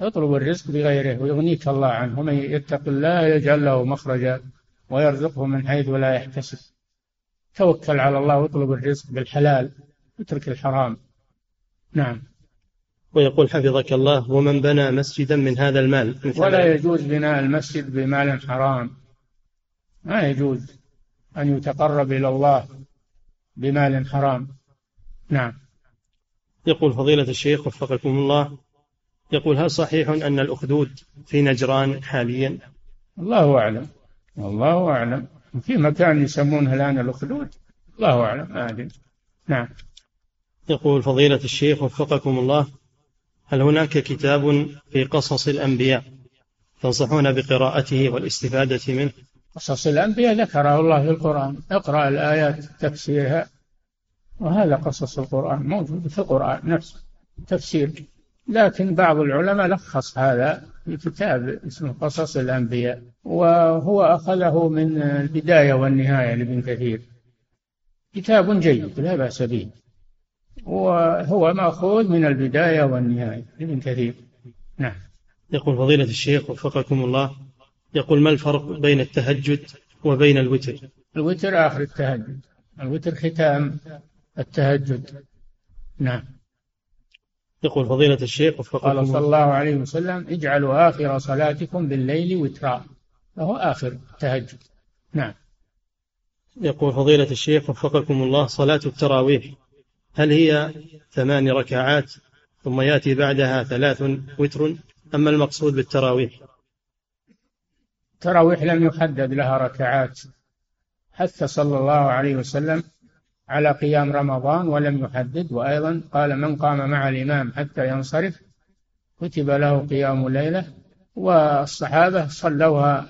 اطلب الرزق بغيره ويغنيك الله عنه. ومن يتق الله يجعل له مخرجا ويرزقه من حيث لا يحتسب. توكل على الله واطلب الرزق بالحلال. اترك الحرام. نعم. ويقول حفظك الله ومن بنى مسجدا من هذا المال؟ ولا يجوز بناء المسجد بمال حرام. ما يجوز أن يتقرب إلى الله بمال حرام. نعم. يقول فضيلة الشيخ وفقكم الله يقول هل صحيح أن الأخدود في نجران حاليا؟ الله أعلم. الله أعلم. في مكان يسمونها الآن الأخدود. الله أعلم. ما أدري. نعم. يقول فضيلة الشيخ وفقكم الله هل هناك كتاب في قصص الأنبياء تنصحون بقراءته والاستفادة منه؟ قصص الأنبياء ذكره الله في القرآن. اقرأ الآيات تفسيرها. وهذا قصص القرآن موجود في القرآن نفسه تفسير. لكن بعض العلماء لخص هذا في كتاب اسمه قصص الأنبياء وهو أخذه من البداية والنهاية لابن كثير. كتاب جيد لا بأس به. وهو مأخوذ من البداية والنهاية لابن كثير. نعم. يقول فضيلة الشيخ وفقكم الله يقول ما الفرق بين التهجد وبين الوتر؟ الوتر آخر التهجد. الوتر ختام التهجد. نعم. يقول فضيلة الشيخ وفقكم قال صلى الله عليه وسلم اجعلوا آخر صلاتكم بالليل وترا. فهو آخر التهجد نعم. يقول فضيلة الشيخ وفقكم الله صلاة التراويح. هل هي ثمان ركعات ثم يأتي بعدها ثلاث وتر؟ أما المقصود بالتراويح. التراويح لم يحدد لها ركعات حث صلى الله عليه وسلم على قيام رمضان ولم يحدد. وأيضا قال من قام مع الإمام حتى ينصرف كتب له قيام ليلة والصحابة صلوها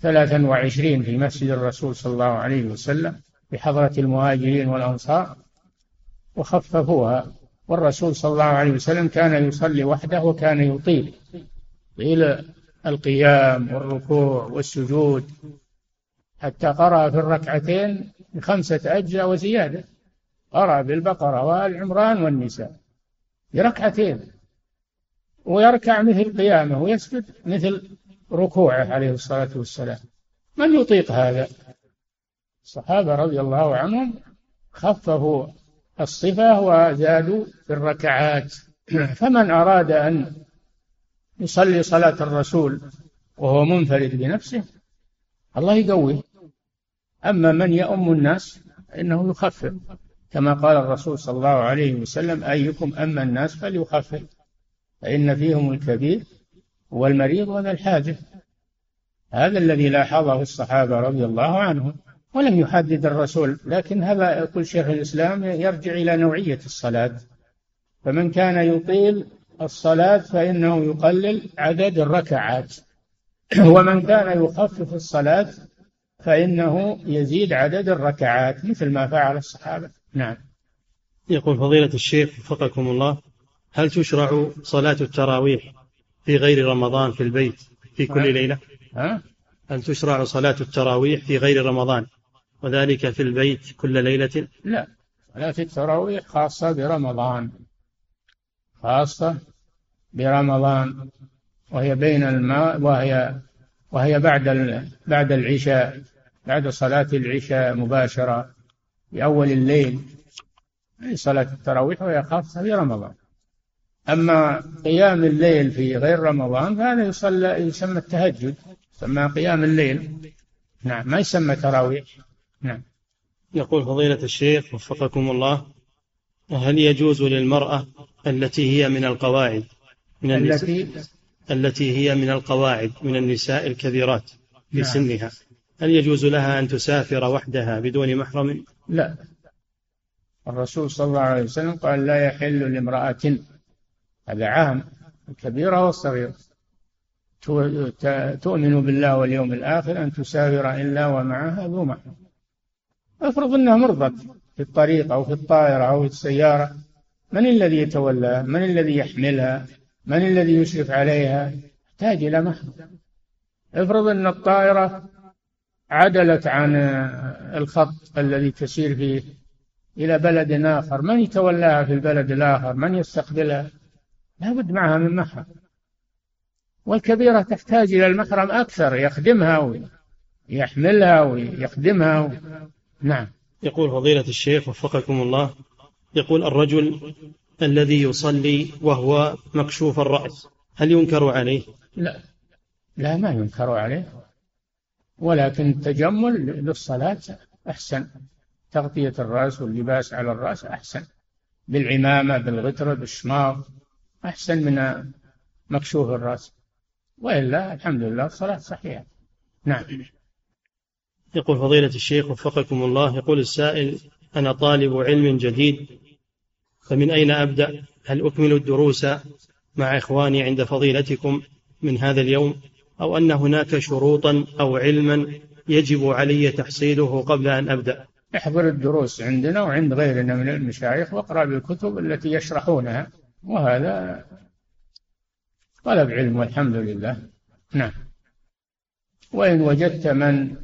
ثلاثا وعشرين في مسجد الرسول صلى الله عليه وسلم بحضرة المهاجرين والأنصار. وخففوها. والرسول صلى الله عليه وسلم كان يصلي وحده وكان يطيل. طيل القيام والركوع والسجود. حتى قرأ في الركعتين بخمسة أجزاء وزيادة. قرأ بالبقرة وآل عمران والنساء. بركعتين. ويركع مثل قيامه ويسجد مثل ركوعه عليه الصلاة والسلام. من يطيق هذا؟ الصحابة رضي الله عنهم خففوا الصفة وزادوا في الركعات. فمن أراد أن يصلي صلاة الرسول وهو منفرد بنفسه الله يقويه. أما من يؤم الناس فإنه يخفف. كما قال الرسول صلى الله عليه وسلم أيكم أما الناس فليخفف فإن فيهم الكبير والمريض وذا الحاجة. هذا الذي لاحظه الصحابة رضي الله عنهم. ولم يحدد الرسول لكن هذا يقول شيخ الإسلام يرجع إلى نوعية الصلاة. فمن كان يطيل الصلاة فإنه يقلل عدد الركعات. ومن كان يخفف الصلاة فإنه يزيد عدد الركعات مثل ما فعل الصحابة. نعم. يقول فضيلة الشيخ وفقكم الله هل تشرع صلاة التراويح في غير رمضان في البيت في كل ليلة؟ ها؟ هل تشرع صلاة التراويح في غير رمضان؟ وذلك في البيت كل ليلة؟ لا صلاة التراويح خاصة برمضان خاصة برمضان وهي بين الماء وهي وهي بعد بعد العشاء بعد صلاة العشاء مباشرة في أول الليل. صلاة التراويح وهي خاصة في رمضان أما قيام الليل في غير رمضان فهذا يصلى يسمى التهجد يسمى قيام الليل. نعم ما يسمى تراويح؟ نعم. يقول فضيلة الشيخ وفقكم الله هل يجوز للمرأة التي هي من القواعد من التي؟ التي هي من القواعد من النساء الكبيرات في نعم. سنها هل يجوز لها أن تسافر وحدها بدون محرم؟ لا. الرسول صلى الله عليه وسلم قال لا يحل لامرأة هذا عام الكبيرة والصغيرة. تؤمن بالله واليوم الآخر أن تسافر إلا ومعها ذو محرم. افرض أنها مرضت في الطريق أو في الطائرة أو في السيارة من الذي يتولاها من الذي يحملها؟ من الذي يشرف عليها؟ تحتاج إلى محرم افرض أن الطائرة عدلت عن الخط الذي تسير فيه إلى بلد آخر من يتولاها في البلد الآخر؟ من يستقبلها؟ لا بد معها من محرم والكبيرة تحتاج إلى المحرم أكثر يخدمها ويحملها ويخدمها. نعم. يقول فضيلة الشيخ وفقكم الله يقول الرجل الذي يصلي وهو مكشوف الرأس هل ينكر عليه؟ لا لا ما ينكر عليه ولكن التجمل للصلاة أحسن تغطية الرأس واللباس على الرأس أحسن بالعمامة بالغترة بالشماغ أحسن من مكشوف الرأس وإلا الحمد لله الصلاة صحيحة. نعم. يقول فضيلة الشيخ وفقكم الله يقول السائل أنا طالب علم جديد فمن أين أبدأ؟ هل أكمل الدروس مع إخواني عند فضيلتكم من هذا اليوم؟ أو أن هناك شروطا أو علما يجب علي تحصيله قبل أن أبدأ؟ احضر الدروس عندنا وعند غيرنا من المشايخ واقرأ بالكتب التي يشرحونها وهذا طلب علم والحمد لله. نعم. وإن وجدت من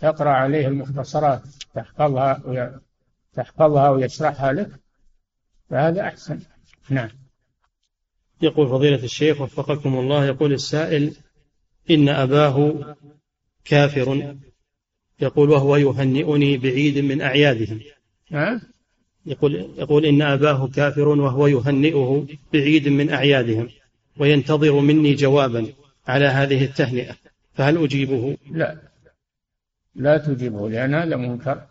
تقرأ عليه المختصرات تحفظها تحفظها ويشرحها لك فهذا أحسن. نعم. يقول فضيلة الشيخ وفقكم الله يقول السائل إن أباه كافر. يقول وهو يهنئني بعيد من أعيادهم ها؟ يقول يقول إن أباه كافر وهو يهنئه بعيد من أعيادهم وينتظر مني جوابا على هذه التهنئة فهل أجيبه؟ لا. لا تجيبه لأن هذا منكر.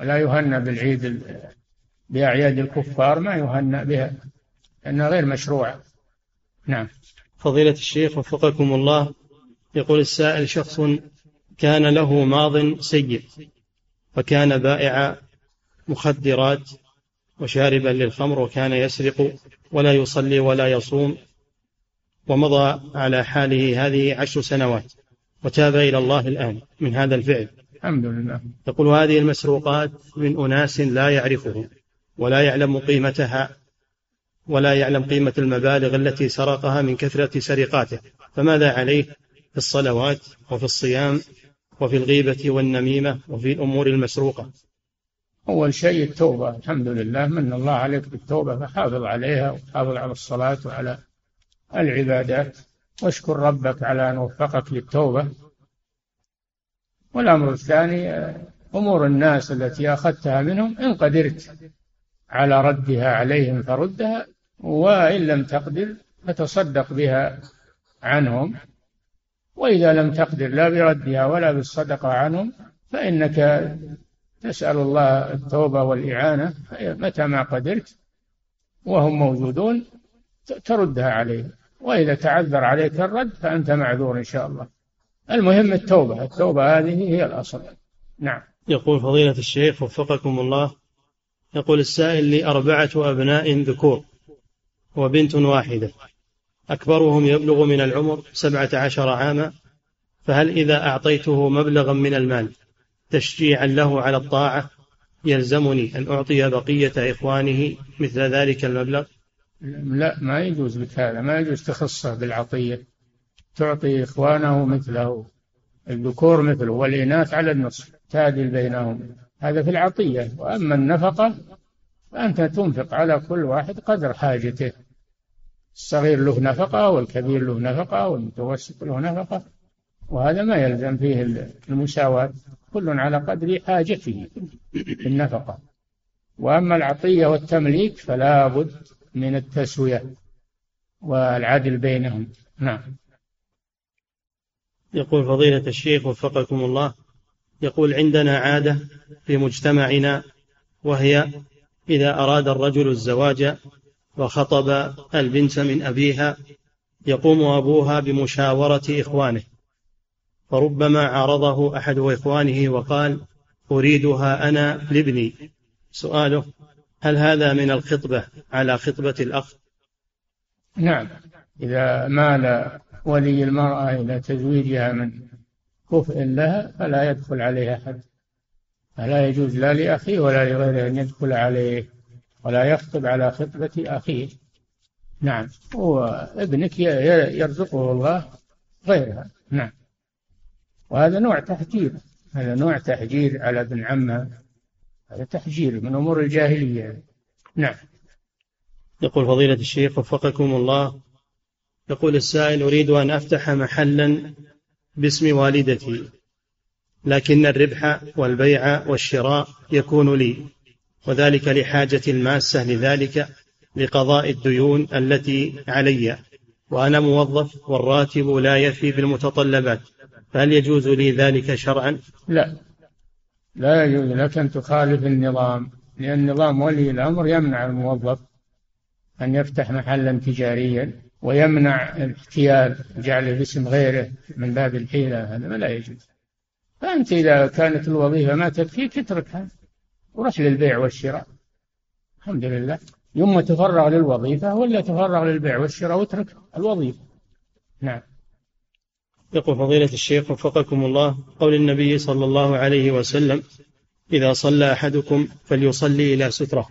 ولا يهنى بالعيد بأعياد الكفار ما يهنى بها لأنها غير مشروعة نعم. فضيلة الشيخ وفقكم الله يقول السائل شخص كان له ماض سيء فكان بائع مخدرات وشاربا للخمر وكان يسرق ولا يصلي ولا يصوم ومضى على حاله هذه عشر سنوات وتاب إلى الله الآن من هذا الفعل. الحمد لله. يقول هذه المسروقات من أناس لا يعرفهم ولا يعلم قيمتها ولا يعلم قيمة المبالغ التي سرقها من كثرة سرقاته. فماذا عليه؟ في الصلوات وفي الصيام وفي الغيبة والنميمة وفي الأمور المسروقة. أول شيء التوبة. الحمد لله من الله عليك بالتوبة فحافظ عليها وحافظ على الصلاة وعلى العبادات. واشكر ربك على أن وفقك للتوبة. والأمر الثاني أمور الناس التي أخذتها منهم إن قدرت على ردها عليهم فردها وإن لم تقدر فتصدق بها عنهم. وإذا لم تقدر لا بردها ولا بالصدقة عنهم فإنك تسأل الله التوبة والإعانة متى ما قدرت وهم موجودون تردها عليهم. وإذا تعذر عليك الرد فأنت معذور إن شاء الله. المهم التوبة التوبة هذه هي الأصل. نعم. يقول فضيلة الشيخ وفقكم الله يقول السائل لي أربعة أبناء ذكور وبنت واحدة أكبرهم يبلغ من العمر سبعة عشر عاما فهل إذا أعطيته مبلغا من المال تشجيعا له على الطاعة يلزمني أن أعطي بقية إخوانه مثل ذلك المبلغ؟ لا ما يجوز لك هذا ما يجوز تخصه بالعطية. تعطي إخوانه مثله الذكور مثله والإناث على النصف تعدل بينهم. هذا في العطية. وأما النفقة فأنت تنفق على كل واحد قدر حاجته. الصغير له نفقة والكبير له نفقة والمتوسط له نفقة. وهذا ما يلزم فيه المساواة. كل على قدر حاجته في النفقة. وأما العطية والتمليك فلا بد من التسوية والعدل بينهم. نعم. يقول فضيلة الشيخ وفقكم الله يقول عندنا عادة في مجتمعنا وهي إذا أراد الرجل الزواج وخطب البنت من أبيها يقوم أبوها بمشاورة إخوانه. فربما عارضه أحد إخوانه وقال أريدها أنا لابني. سؤاله هل هذا من الخطبة على خطبة الأخ؟ نعم إذا مال ولي المرأة إلى تزويجها من كفء لها فلا يدخل عليها أحد. فلا يجوز لا لأخيه ولا لغيره أن يدخل عليه ولا يخطب على خطبة أخيه. نعم. وابنك يرزقه الله غيرها. نعم. وهذا نوع تحجير. هذا نوع تحجير على ابن عمه. هذا تحجير من أمور الجاهلية. نعم. يقول فضيلة الشيخ وفقكم الله يقول السائل أريد أن أفتح محلا باسم والدتي لكن الربح والبيع والشراء يكون لي وذلك لحاجة الماسة لذلك لقضاء الديون التي علي. وأنا موظف والراتب لا يفي بالمتطلبات فهل يجوز لي ذلك شرعا؟ لا. لا يجوز لك أن تخالف النظام لأن نظام ولي الأمر يمنع الموظف أن يفتح محلا تجاريا. ويمنع الاحتيال جعله باسم غيره من باب الحيلة هذا ما لا يجوز. فأنت إذا كانت الوظيفة ما تكفيك اتركها وروح للبيع والشراء. الحمد لله. يوم تفرغ للوظيفة ولا تفرغ للبيع والشراء واترك الوظيفة. نعم. يقول فضيلة الشيخ وفقكم الله قول النبي صلى الله عليه وسلم إذا صلى أحدكم فليصلي إلى سترة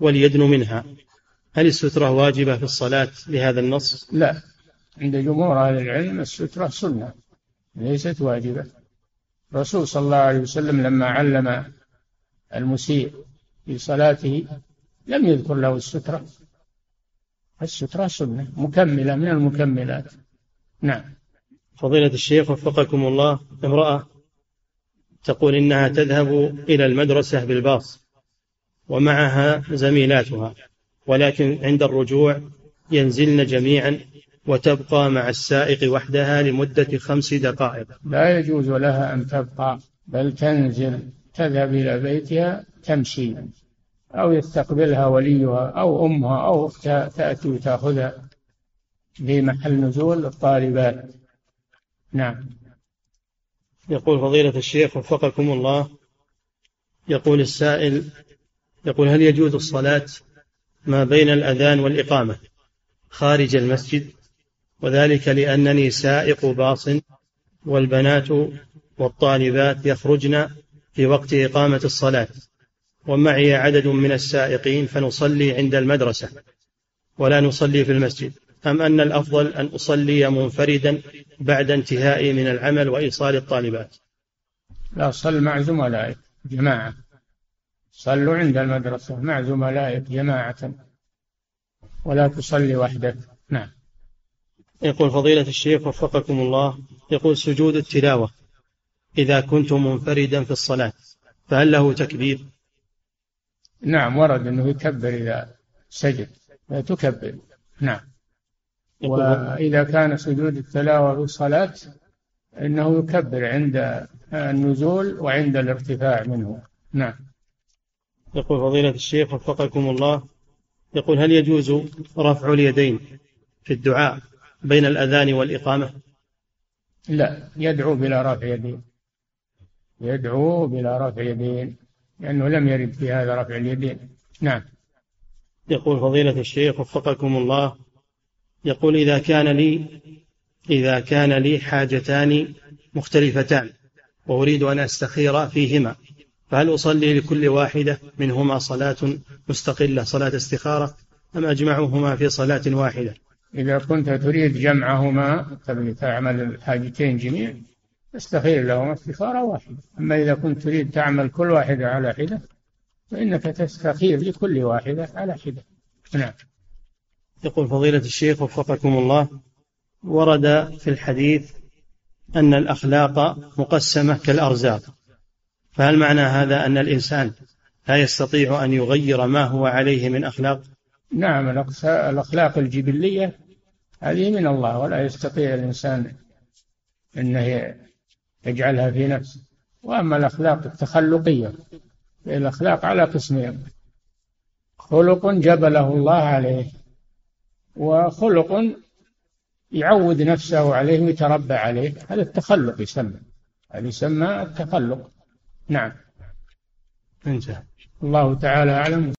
وليدن منها. هل السترة واجبة في الصلاة لهذا النص؟ لا. عند جمهور أهل العلم السترة سنة ليست واجبة. الرسول صلى الله عليه وسلم لما علم المسيء في صلاته لم يذكر له السترة. السترة سنة مكملة من المكملات. نعم. فضيلة الشيخ وفقكم الله امرأة تقول إنها تذهب إلى المدرسة بالباص ومعها زميلاتها. ولكن عند الرجوع ينزلن جميعا وتبقى مع السائق وحدها لمدة خمس دقائق. لا يجوز لها أن تبقى بل تنزل تذهب إلى بيتها تمشي أو يستقبلها وليها أو أمها أو أختها تأتي وتأخذها في محل نزول الطالبات. نعم. يقول فضيلة الشيخ وفقكم الله يقول السائل يقول هل يجوز الصلاة ما بين الأذان والإقامة خارج المسجد وذلك لأنني سائق باص والبنات والطالبات يخرجن في وقت إقامة الصلاة ومعي عدد من السائقين فنصلي عند المدرسة ولا نصلي في المسجد. أم أن الأفضل أن أصلي منفردا بعد انتهائي من العمل وإيصال الطالبات؟ لا صل مع زملائك جماعة. صلوا عند المدرسة. مع زملائك جماعة. ولا تصلي وحدك. نعم. يقول فضيلة الشيخ وفقكم الله يقول سجود التلاوة إذا كنت منفردا في الصلاة فهل له تكبير؟ نعم ورد أنه يكبر إذا سجد. تكبر. نعم. وإذا كان سجود التلاوة في الصلاة إنه يكبر عند النزول وعند الارتفاع منه. نعم. يقول فضيلة الشيخ وفقكم الله يقول هل يجوز رفع اليدين في الدعاء بين الأذان والإقامة؟ لا يدعو بلا رفع يدين. يدعو بلا رفع يدين لأنه لم يرد في هذا رفع اليدين. نعم. يقول فضيلة الشيخ وفقكم الله يقول إذا كان لي إذا كان لي حاجتان مختلفتان وأريد أن أستخير فيهما. فهل أصلي لكل واحدة منهما صلاة مستقلة صلاة استخارة أم أجمعهما في صلاة واحدة؟ إذا كنت تريد جمعهما تبي تعمل الحاجتين جميعا استخير لهما استخارة واحدة. أما إذا كنت تريد تعمل كل واحدة على حدة فإنك تستخير لكل واحدة على حدة. نعم. يقول فضيلة الشيخ وفقكم الله ورد في الحديث أن الأخلاق مقسمة كالأرزاق. فهل معنى هذا أن الإنسان لا يستطيع أن يغير ما هو عليه من أخلاق؟ نعم الأخلاق الجبلية هذه من الله ولا يستطيع الإنسان أنه يجعلها في نفسه. وأما الأخلاق التخلقية الأخلاق على قسمين. خلق جبله الله عليه وخلق يعود نفسه عليه ويتربى عليه. هذا التخلق يسمى هذا يسمى التخلق. نعم. انتهى الله تعالى أعلم.